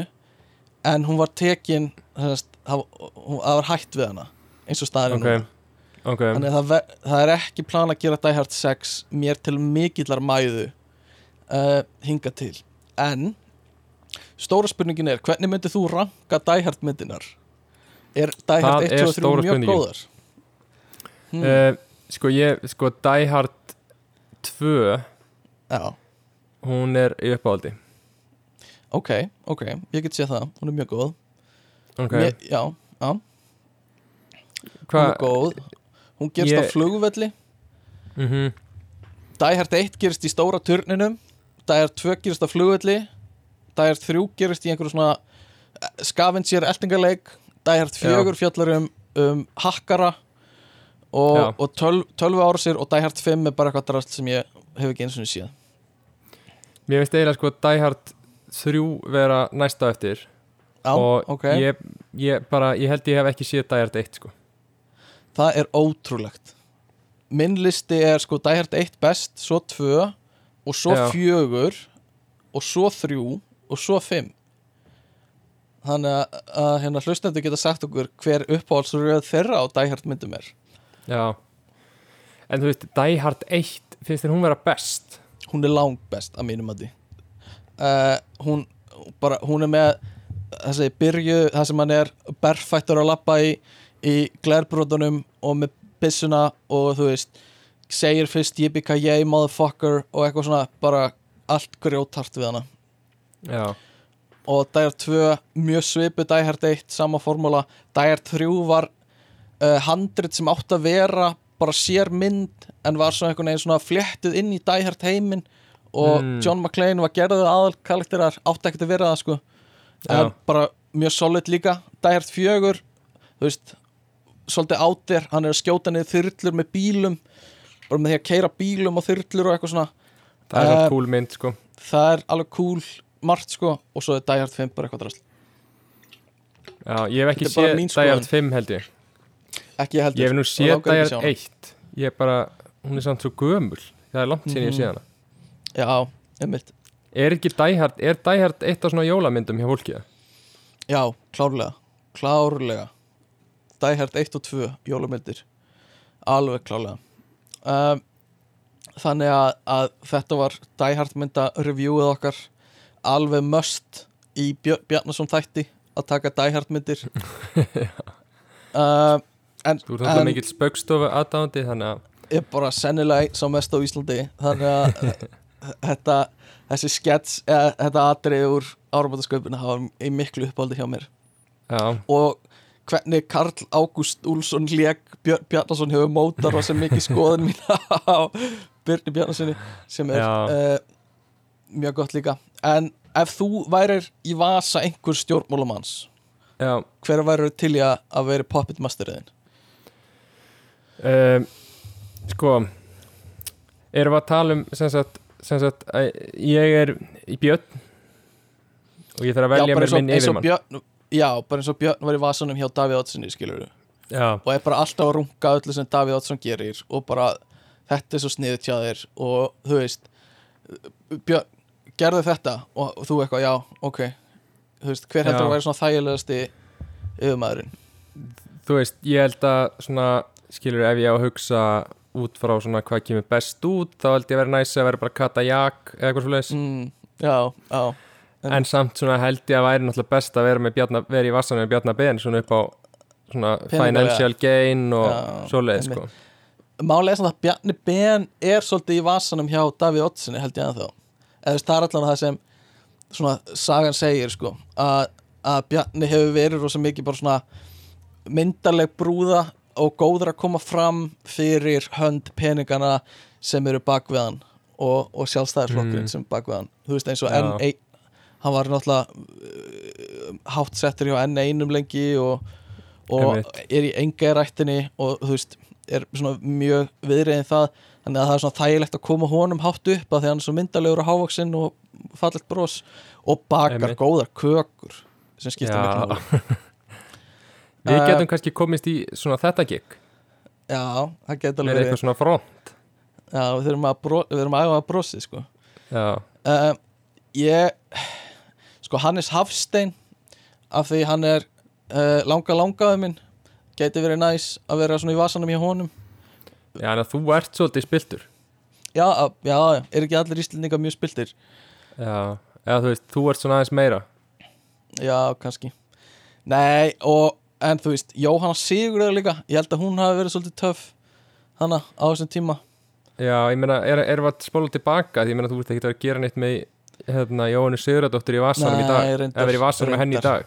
en hún var tekin þess, það, hún, það var hætt við hana eins og staðurinn Ok, ok. Þannig að það, það er ekki plan að gera Die Hard 6 mér til mikillar mæðu uh, hinga til. En stóra spurningin er hvernig myndir þú ranka Die Hard myndinar? Er Die Hard Það 1, er 2 og 3 stóra mjög góðar? Hmm, uh, Sko ég, sko Die Hard 2 já, Hún er í uppáhaldi ok, ok, ég get séð það. Hún er mjög góð. Ok, Mér, já, já, hún hvað er góð. Hún gerist Ég- á flugvelli. Mhm, Die Hard 1 gerist í stóra turninum Hard 2 gerist á flugvelli. Hard 3 gerist í einhverju svona eh, scavenger eltingaleik. Die Hard 4 fjallar um, um hakkara og, og 12, 12 ára sér og Hard 5 er bara eitthvað drast sem ég hef ekki eins og séð. Mér finnst eiginlega sko Die 3 vera næsta eftir. Já, og ok, ég, ég bara, ég held ég hef ekki séð Hard 1 sko. Það er ótrúlegt. Minn listi er sko Hard 1 best, svo 2 og svo Já. 4 og svo 3 og svo 5 þannig að, hérna hlustendur geta sagt okkur hver uppáhaldsröð þeirra á Hard myndum er. Já. En þú veist, Hard 1 finnst þér hún vera best? Hún er lang best að mínum að því uh, hún, bara, hún er með þessi byrju það sem hann er berfættur að lappa í, í glerbrotunum og með byssuna og þú veist segir fyrst yippee motherfucker og eitthvað svona bara allt grjótart við hana. Já, og Hard 2 mjög svipu Hard 1 sama formúla. Hard 3 var uh, handrit sem átt að vera bara sér mynd en var svona einhvern veginn svona fléttuð inn í Die Hard heiminn og Mm. John McClane var gerðið aðal karakterar átti ekkert að vera það sko. En bara mjög solid líka. Hard 4 þú veist svolítið átir, hann er að skjóta niður þyrlur með bílum bara með því að keira bílum og þyrlur og eitthvað svona. Það er Eh, svona cool mynd sko. það er alveg cool margt sko og svo er Hard 5 bara eitthvað drast já, ég hef ekki er séð skoðun. 5 held ég. Ekki ég heldur ég hef nú séð sjá 1 ég bara, hún er samt svo gömul. Það er langt síðan ég Mhm. séð hana já, einmitt. Er ekki Hard, er Hard eitt af svona jólamyndum hjá fólki? Já, klárlega, klárlega. Hard 1 og 2 jólumyndir alveg klárlega. Um, þannig að, að þetta var Hard mynda reviewið okkar alveg must í Bjarnason þætti að taka Hard myndir. Um, en, þú ert alltaf mikill spöggstofu aðdáðandi þannig að er bara sennilega sá mest á Íslandi þannig að þetta, þessi skets eða, þetta atrið úr áramöndasköpuna hafa í miklu uppáldi hjá mér. Já, og hvernig Karl Ágúst Úlsson Björn Bjarnason hefur mótar og sem mikið skoðun mín á Björni Bjarnasoni sem er uh, mjög gott líka. En ef þú værir í vasa einhver stjórnmálamanns hver værir til í að vera puppet masteriðin um, sko erum við að tala um sem sagt, sem sagt ég er í björn og ég þarf að velja mér minn og yfirmann. Björn já, bara eins og Björn var í vasanum hjá Davíð Ottssoni skilur já, og er bara alltaf að runga öllu sem Davíð Oddsson gerir og bara þetta er svo sniðið tjá þér og þú veist Björn, gerðu þetta og þú eitthvað, já, ok. Þú veist, hver heldur Já. að vera svona þægilegasti yfirmaðurinn? Þú veist, ég held að svona, skilur ef ég á að hugsa út frá svona hvað kemur best út þá held ég að vera næst að vera bara kata jak eða eitthvað svo mm, já, já, en- en samt svona held ég að væri náttúrulega best að vera bjarna, vera í vassanum með Bjarnar Ben svona upp á svona financial gain og Já, svoleið sko. Málega er svona að Bjarni Ben er svolítið í vasanum hjá Davíð Oddssoni held ég að þá eða það er allan það sem svona sagan segir sko að Bjarni hefur verið rosa mikið bara svona myndarleg brúða og góður að koma fram fyrir hönd peningana sem eru bak við hann og, og sjálfstæðarflokkurinn Mm. sem bak við hann þú veist eins og Já. N1 hann var náttúrulega uh, hátt settur hjá N1 um lengi og, og er í engarættinni og þú veist er svona mjög viðriðin það þannig að það er svona þægilegt að koma honum hátt upp að því hann er svo myndalegur og hávaksinn og fallegt bros og bakar Einmitt. góðar kökur sem skipta miklu við Uh, getum kannski komist í svona þetta gig. Já, það geta er alveg verið eitthvað svona front. Já, við þurfum að, bro, við þurfum að æfa að brosi sko. já, uh, Ég Sko Hannes Hafstein af því hann er uh, langa langaðu minn geti verið næs að vera svona í vasanum hjá honum. Já, en að þú ert svolítið spiltur já, já, er ekki allir íslendingar mjög spiltir já, eða þú veist, þú ert svona aðeins meira. Já, kannski. Nei, og en þú veist, Jóhanna Sigurður líka ég held að hún hafi verið svolítið töff hana á þessum tíma. Já, ég meina, er, erum við að spóla tilbaka? Því ég meina, þú ert ekki að gera neitt með hérna, Jóhannu Sigurðardóttur í vasanum í dag reyndar, eða verið í vasanum með henni í dag.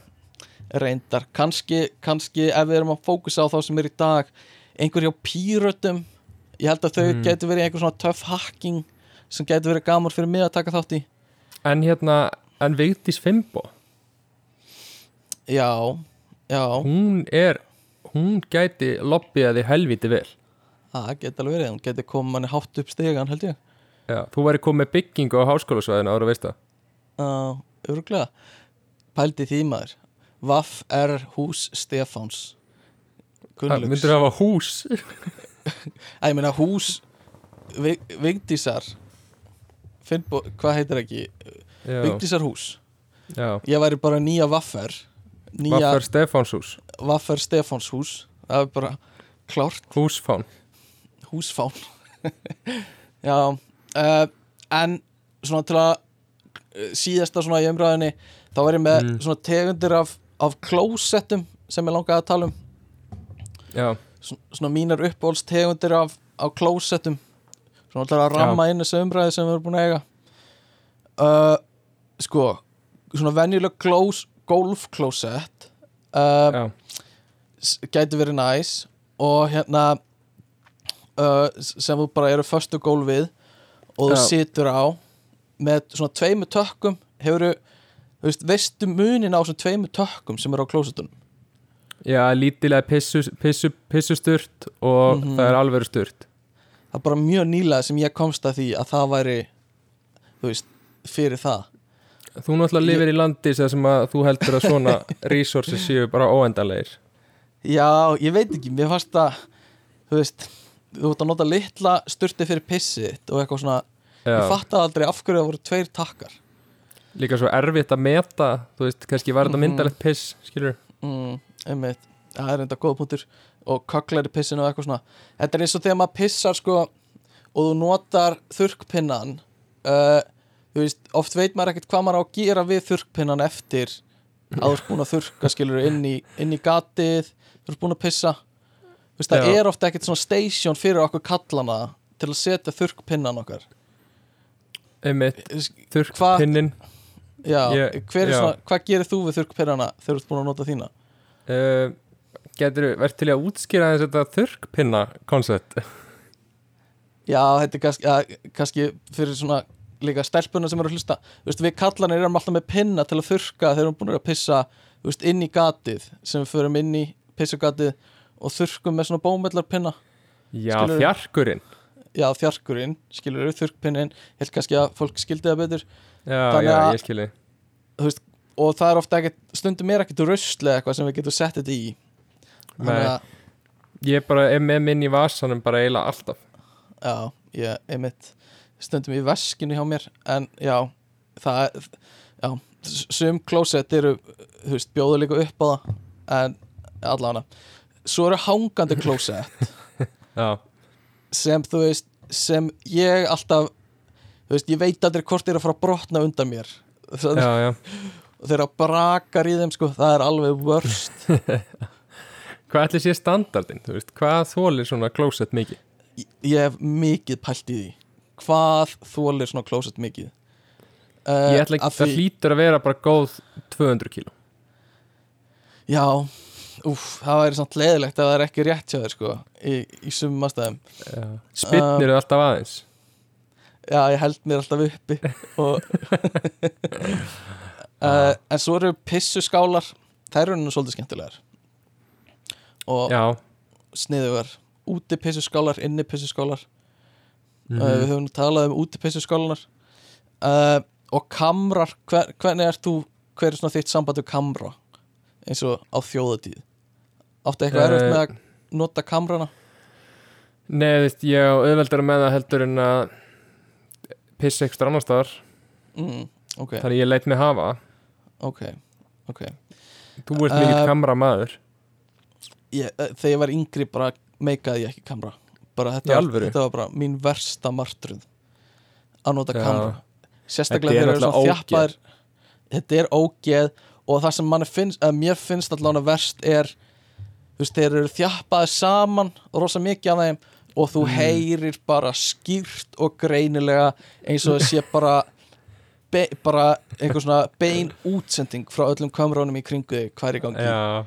Reyndar, kannski, kannski ef við erum að fókusa á þá sem er í dag einhver hjá pírötum ég held að þau Mm. getur verið einhver svona töff hacking sem getur verið gaman fyrir mig að taka þátt í. En hérna, en Vigdís Fimbo já, já, hún er hún gæti lobbyjaði helviti vel. Það getur alveg verið hún getur komið manni hátt upp stegan held ég. Já, þú væri komið byggingu á háskólasvæðinu ára veist það. Uh, öruglega pældi því maður. Vaff er hús Stefáns. Það Gunnlaugs. myndir hafa hús? Ég meina hús Vig, Vigdísar. Hvað heitir ekki? Vigdísar hús. Já. ég væri bara nýja Vaffer nýja Vaffar Stefáns hús Vaffer Stefáns hús það er bara klárt. Húsfán. Húsfán. Já uh, en svona til að uh, síðasta svona í umræðinni þá var ég með Mm. svona tegundir af, af klósettum sem ég langaði að tala um. Já, svona, mínar uppbóls tegundir af, af klósettum. Svona til að ramma inn þessu umræði sem við erum búin að eiga. Uh, sko svona venjuleg klós, golfklósett uh, gæti verið næs og hérna uh, sem þú bara eru föstu gólfið og þú Já. situr á með svona tveimu tökkum hefur þú veist, veistu munin á þessum tveimu tökkum sem eru á klósetunum já lítilega pissu, pissu, pissusturt og Mhm. það er alveg sturt það er bara mjög nýlega sem ég komst að því að það væri þú veist, fyrir það Þú náttúrulega lifir í landi sem að þú heldur að svona resources séu bara óendanlegir. Já, ég veit ekki, mér fannst að þú veist, þú ert að nota litla sturti fyrir pissið og eitthvað svona ég Já, fattaði aldrei af hverju það voru tveir takkar. Líka svo erfitt að meta Þú veist, kannski var þetta Mhm. myndalegt piss Skilur mm, einmitt, það er enda góða punktur. Og kaklar í pissinu og eitthvað svona. Þetta er eins og þegar maður pissar sko og þú notar þurrkpinnan uh, þú veist, oft veit maður ekkert hvað maður á að gera við þurrkpinnan eftir að þú ert búin að þurrka skilur inn í, inn í gatið þú ert búin að pissa þú veist, það Já. er ofta ekkert svona station fyrir okkur kallana til að setja þurrkpinnan okkar Einmitt, þurrkpinnin já, Ég- hver er já. svona, hvað gerir þú við þurrkpinnana þegar þú ert búin að nota þína? uh, Getur verið til í að útskýra þess þetta þurrkpinna koncept Já, þetta er kannski, ja, kannski fyrir svona líka stelpuna sem eru að hlusta. Veist, við kallanir erum alltaf með pinna til að þurrka þegar við erum búin að pissa veist, inn í gatið sem við förum inn í pissugatið og þurrkum með svona bómellar pinna Já, Skilurðu? fjarkurinn. Já, þjarkurinn, skilur við þurrkpinnin ég held kannski að fólk skildi það betur. Já, Þannig já, að- ég skilji veist, og það er ofta ekkert stundum er ekkert rusl eða eitthvað sem við getum sett þetta í. Nei. Ég bara er með minn í vasanum bara eiginlega alltaf. Já, ég, einmitt stundum í veskinu hjá mér en já, það já, sum klósett eru þú veist, bjóðu líka upp á það en allavega svo eru hangandi klósett sem þú veist sem ég alltaf þú veist, ég veit aldrei hvort þeir eru að fara að brotna undan mér. Já, já. Og þeir að brakar í þeim sko, það er alveg worst. Hvað ætli sé standardin, þú veist, hvað þólir svona closet mikið? ég, ég hef mikið pælt í því hvað þólir svona klósett mikið? Uh, Ég ætla ekki, það hlýtur að vera bara góð 200 kíló. Já, úf, það væri samt leiðilegt að það er ekki rétt hjá þér sko í, í sumum aðstæðum. Spinnir um, alltaf aðeins. Já, ég held mér alltaf uppi og uh, En svo eru pissuskálar þær eru nú svolítið skemmtilegar. Og sniðugar. Úti pissuskálar, inni pissuskálar mhm. uh, við höfum talað um úti pissuskálanar uh, og kamrar hver, hvernig er þú, hver er svona þitt samband við kamra? Eins og á þjóðatíð áttu eitthvað Eh, erfitt með að nota kamrana? Nei, þú veist, ég á auðveldara með það heldur en að pissa ekstra annar staðar. Mm, ok, Þannig ég leit mig hafa. Ok, ok. Þú ert mikill Eh, kamra maður ég, eh, þegar ég var yngri bara meikaði ég ekki kamra bara þetta, þetta var bara mín versta martröð að nota Já. kamra sérstaklega er þegar þeir eru svona þjappaðir þetta er ógeð og það sem finnst, mér finnst allavega verst er þú veist, þeir eru þjappaðir saman rosa mikið af þeim og þú Mm. heyrir bara skýrt og greinilega eins og það sé bara be, bara einhver svona bein útsending frá öllum kamerónum í kringu þig hvað er í gangi? Já,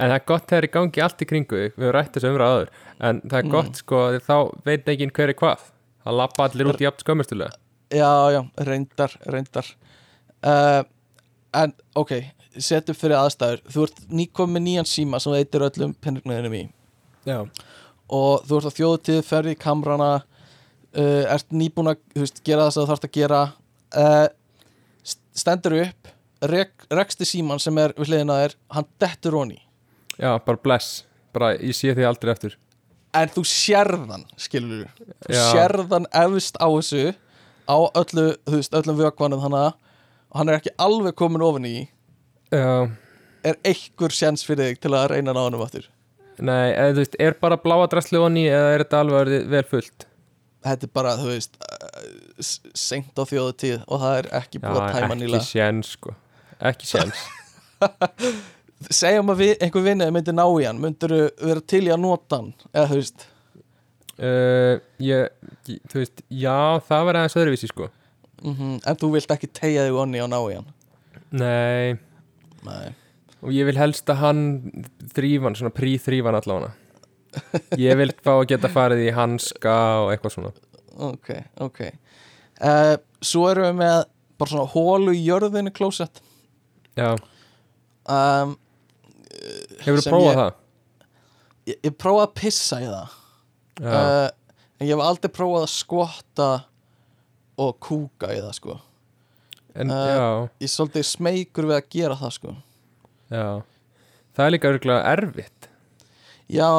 en það er gott þegar er í gangi allt í kringu við höfum rætt þessu umræð áður. En það er Mm. gott sko þá veit ekki hver er hvað. Það lappa allir út í jafn skömmustulega. Já, já, reyndar, reyndar. Uh, en ok setjum fyrir aðstæður. Þú ert nýkom með nýjan síma sem eitir öllum penningnöðinum í. Já, og þú ert á þjóðutíð, ferði í kamrana uh, ert nýbúin að veist, gera það sem þú þarfst að gera. Uh, stendur upp rek, reksti síman sem er við hliðina þér, hann dettur honi já, bara bless. Bara ég sé því aldrei eftir en þú sérðan, skilur þú Já. sérðan efst á þessu á öllu, þú veist, öllum vökvanum þannig og hann er ekki alveg komin ofan í. Já, er einhver sjans fyrir þig til að reyna að ná hann aftur? Nei, eða þú veist, er bara bláa drasli onni eða er þetta alveg vel fullt? Þetta er bara, þú veist uh, s- seint á þjóðutíð og það er ekki Já, búið að tæma ekki nýla séns sko. Ekki séns segjum að við, einhver vinnið myndi ná í hann myndur vera til í að nota hann eða þú veist? Uh, ég, þú veist, já, það var aðeins öðruvísi sko. Mm en þú vilt ekki tegja þig onni og ná í hann? Nei, Nei. og ég vil helst að hann þrýfan, svona prí-þrýfan allavega. Ég vil fá að geta farið í hanska og eitthvað svona. Ok, ok. Uh, svo erum við með bara svona hólu í jörðinu klósett. Já, um, hefur þú prófað það? ég, ég prófaði að pissa í það. Uh, en ég hef aldrei prófað að skvotta og kúka í það sko. En uh, ég er svolítið smeykur við að gera það sko. Já. Það er líka örgulega erfitt. Já,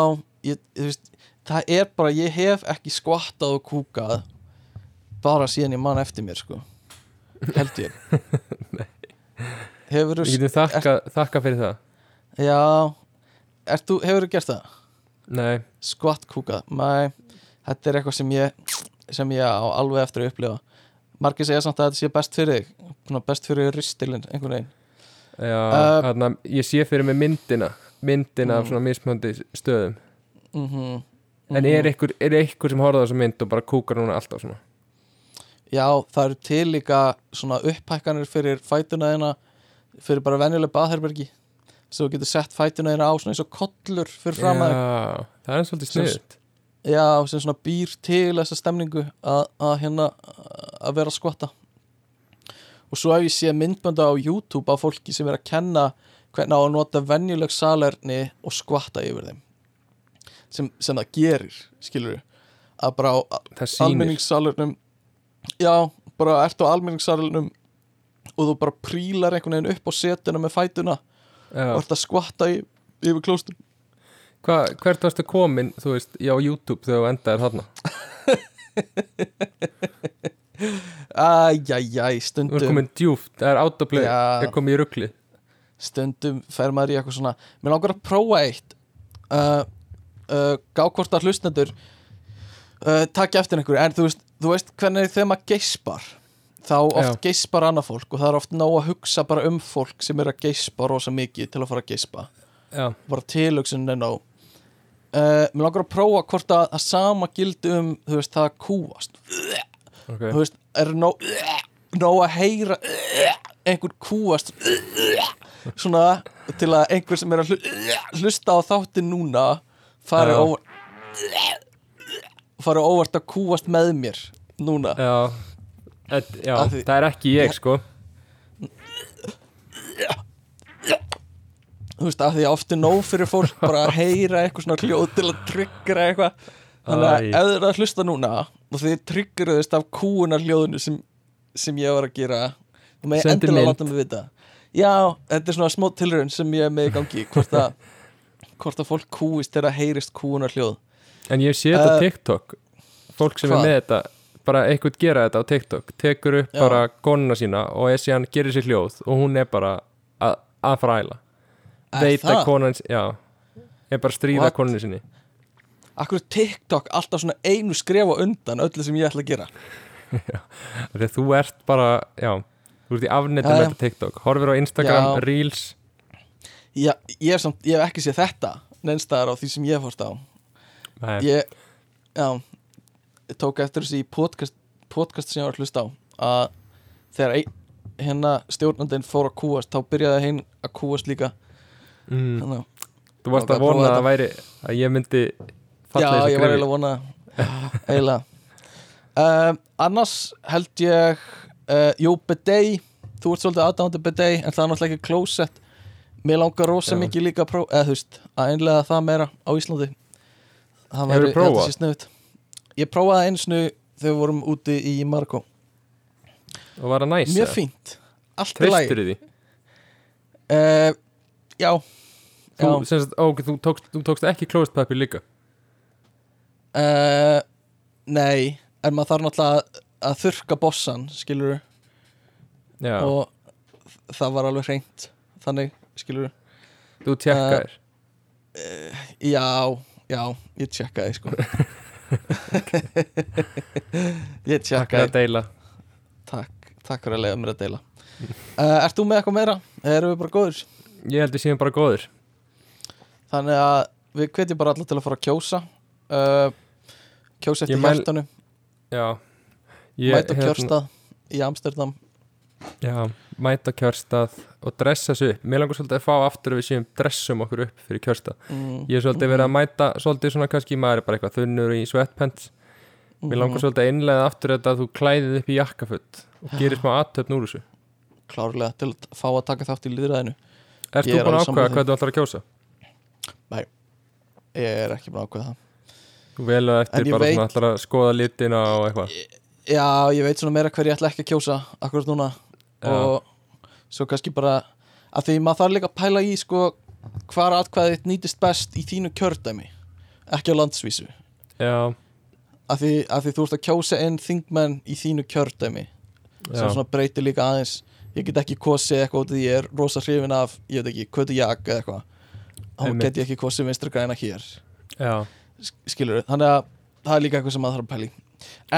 ég, þú veist það er bara, ég hef ekki skvattað og kúkað bara síðan ég man eftir mér sko. Held ég. Hefur Við getum þakka, þakka fyrir það já. Þú, hefur þú gert það? Nei, skvatt kúkað, mæ þetta er eitthvað sem ég sem ég á alveg eftir að upplifa. Margir segja samt að þetta sé best fyrir þig. Best fyrir ristilinn, einhvern veginn. Já, Uh, þarna, ég sé fyrir mig myndina. Myndina af Mm. svona mismöndi stöðum. Mm En er ykkur, er ykkur sem horfða þessa mynd og bara kúkar núna alltaf svona? Já, það eru til líka svona upphækkanir fyrir fætuna þína fyrir bara venjuleg baðherbergi svo getur sett fætuna þína á svona eins og kollur fyrir fram að Já, það er svolítið sniðut Já, sem svona býr til þessa stemningu að, hérna að vera að skvatta og svo hef ég séð myndbönda á YouTube á fólki sem er að kenna hvernig á að nota venjuleg salerni og skvatta yfir þeim. Sem, sem það gerir, skilur að bara á almenningssalernum já, bara ert á almenningssalernum og þú bara prílar einhvern veginn upp á setuna með fætuna. Og ert að skvatta í, yfir klóstum Hva, hvert varstu komin, þú veist, já, YouTube þegar þú endaðir þarna? Æjæjæj, Þú ert stundum komin djúft, það er autoplay, Já. það er komið í ruggli. Stundum fer maður í eitthvað svona mér langar að prófa eitt. Uh, uh, gá hvort að hlustendur uh, takja eftir einhverju. En þú veist, þú veist hvernig þegar maður geispar þá oft Já. geispar annað fólk og það er oft nóg að hugsa bara um fólk sem er að geispa rosa mikið til að fara að geispa. Já, bara tilhugsun er nóg. Uh, mér langar að prófa hvort að það sama gildi um þú veist það að kúast ok. Þú veist, er nóg, nóg að heyra einhver kúast svona til að einhver sem er að hlu- hlusta á þáttin núna fari óvart fari óvart að kúast með mér núna. Já, et, já því- það er ekki ég, sko. Þú veist, af því að oft er nóg fyrir fólk bara að heyra eitthvað svona hljóð til að tryggra eitthvað. Þannig að ef þið eru að hlusta núna og þið tryggruðist af kúunar hljóðinu sem, sem ég var að gera þú með endilega láta mig vita. Já, þetta er svona smá tilraun sem ég er með í gangi hvort að, hvort að fólk kúist þegar heyrist kúunar hljóð En ég sé þetta Uh, TikTok Fólk sem hvað? er með þetta bara eitthvað gera þetta á TikTok tekur upp Já. bara konuna sína og er síðan gerir sér hljóð og hún er bara að, að fræla veit að konan, já er bara að stríða What? konunni sinni. Akkur TikTok alltaf svona einu skref á undan öllu sem ég ætla að gera? Þegar þú ert bara, já þú ert í afnetum Já, með já. þetta TikTok. Horfir á Instagram, Já. Reels. Já, ég, hef samt, ég hef ekki séð þetta neinstæðar á því sem ég fórst á. Nei, ég, já tók eftir þessi podcast, podcast sem ég var að hlusta á að þegar ein, hérna stjórnandinn fór að kúast þá byrjaði hinn að kúast líka. Mm. þannig Þú varst að vona að það væri að ég myndi Já, falla í ég þessu var grefi eiginlega að vona eiginlega. Um, Annars held ég uh, Jú, bidet Þú ert svolítið aðdáðandi bidet en það er náttúrulega ekki closet. Mér langar rosa Já. mikið líka að prófa eða þú veist, að einlega það meira á Íslandi. Það væri- þetta sé sniðugt. Ég prófaði einu snu þegar við vorum úti í Marko og var það næs Mjög fínt, allt í því? Uh, Já. Þú, Já. sagt, ó, þú, tókst, þú tókst ekki klóstpapir líka? Uh, Nei, en maður þarf náttúrulega að, þurrka bossan, skilur Já, og það var alveg hreint. Þannig, skilur þú tjekkaðir? Já, já, ég tjekkaði sko ég Takk fyrir að deila. Takk, takk fyrir að leiða mér að deila. Uh, Ert þú með eitthvað meira? Erum við bara góður? Ég held við séum bara góður Þannig að við hvetjum bara alla til að fara að kjósa uh, kjósa eftir hjartanu. Já. Ég, mæta á kjörstað í Amsterdam. Já, mæta kjörstað og dressa sig upp. Mér langar svolítið að fá aftur að við séum dressum okkur upp fyrir kjörstað. Mm, Ég er svolítið verið að mæta svolítið svona kannski maður er bara eitthvað þunnur í sweatpants. Mér langar mhm, svolítið að innlega aftur þetta að þú klæðið upp í jakkafutt og gerir smá aðtöfn úr þessu. Klárlega til að fá að taka þátt í líðræðinu Ert Ég þú búin að ákveða hvað þú ætlar að kjósa? ég er ekki búin að ákveða það. Þú velur En eftir bara veit- svona ætlar að skoða litina og eitthvað. Já, ég veit svona meira hver ég ætla ekki að kjósa akkurat núna. Já. og svo kannski bara að því maður þarf líka að pæla í sko hvar atkvæðið þitt nýtist best í þínu kjördæmi ekki á landsvísu. Já, að því, að því þú ert að kjósa inn þingmenn í þínu kjördæmi sem svona breytir líka aðeins. Ég get ekki kosið eitthvað út af því ég er rosa hrifin af ég veit ekki, kötu jak eða eitthvað. Þá get ég ekki kosið vinstri græna hér. Já. skilur þannig að það er líka eitthvað sem maður þarf að pæla í.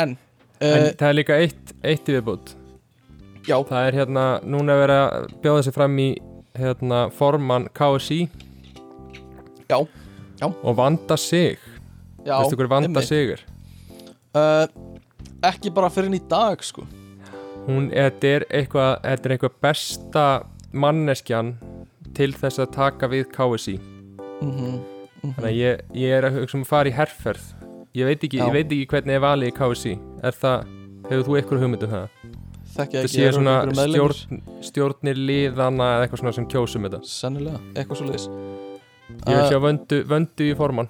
En, En uh, það er líka eitt, eitt í viðbútt já, Það er hérna, núna er verið að bjóða sig fram í hérna, formann KSI Já, já. Og vanda sig já Veistu hver vanda einmitt. sig er? uh, ekki bara fyrir í dag sko Hún, þetta er eitthvað, þetta er eitthvað besta manneskjan til þess að taka við KSI mm Þannig að ég, ég er að hugsa um að fara í herferð Ég veit ekki, Já. ég veit ekki hvernig er valið í KSI Er það, hefur þú eitthvað hugmynd um það? Þekki Þetta ekki sé eru svona einhverjir meðlimir? stjórn, stjórnir liðana eða eitthvað svona sem kjósum þetta. Sennilega, eitthvað svo leiðis Ég vil sjá vöndu, vöndu í formann.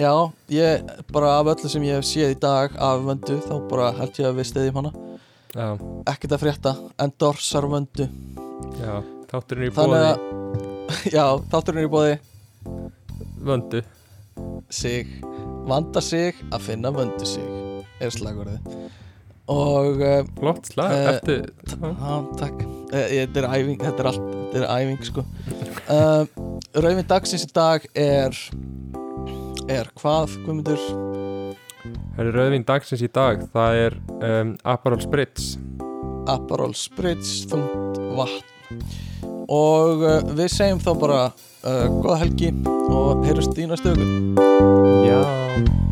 Já, ég, bara af öllu sem ég hef séð í dag af vöndu, þá bara held ég að við stiðjum hana. Já, ekkert að frétta, endorsar vöndu. Já, þátturinn er í bóði já, þátturinn er í bóði vöndu. Sig, vanda sig að finna vöndu sig er slagurðið og uh, Flott slag, Eh, eftir takk. Uh, þetta er æfing, þetta er allt þetta er æfing sko. Uh, Rauðvin dagsins í dag er er hvað, Guðmundur? Rauðvín dagsins í dag Það er um, Aperol Spritz. Aperol Spritz, þungt vatn. Og uh, við segjum þá bara uh, góða helgi og heyrjumst í næstu öku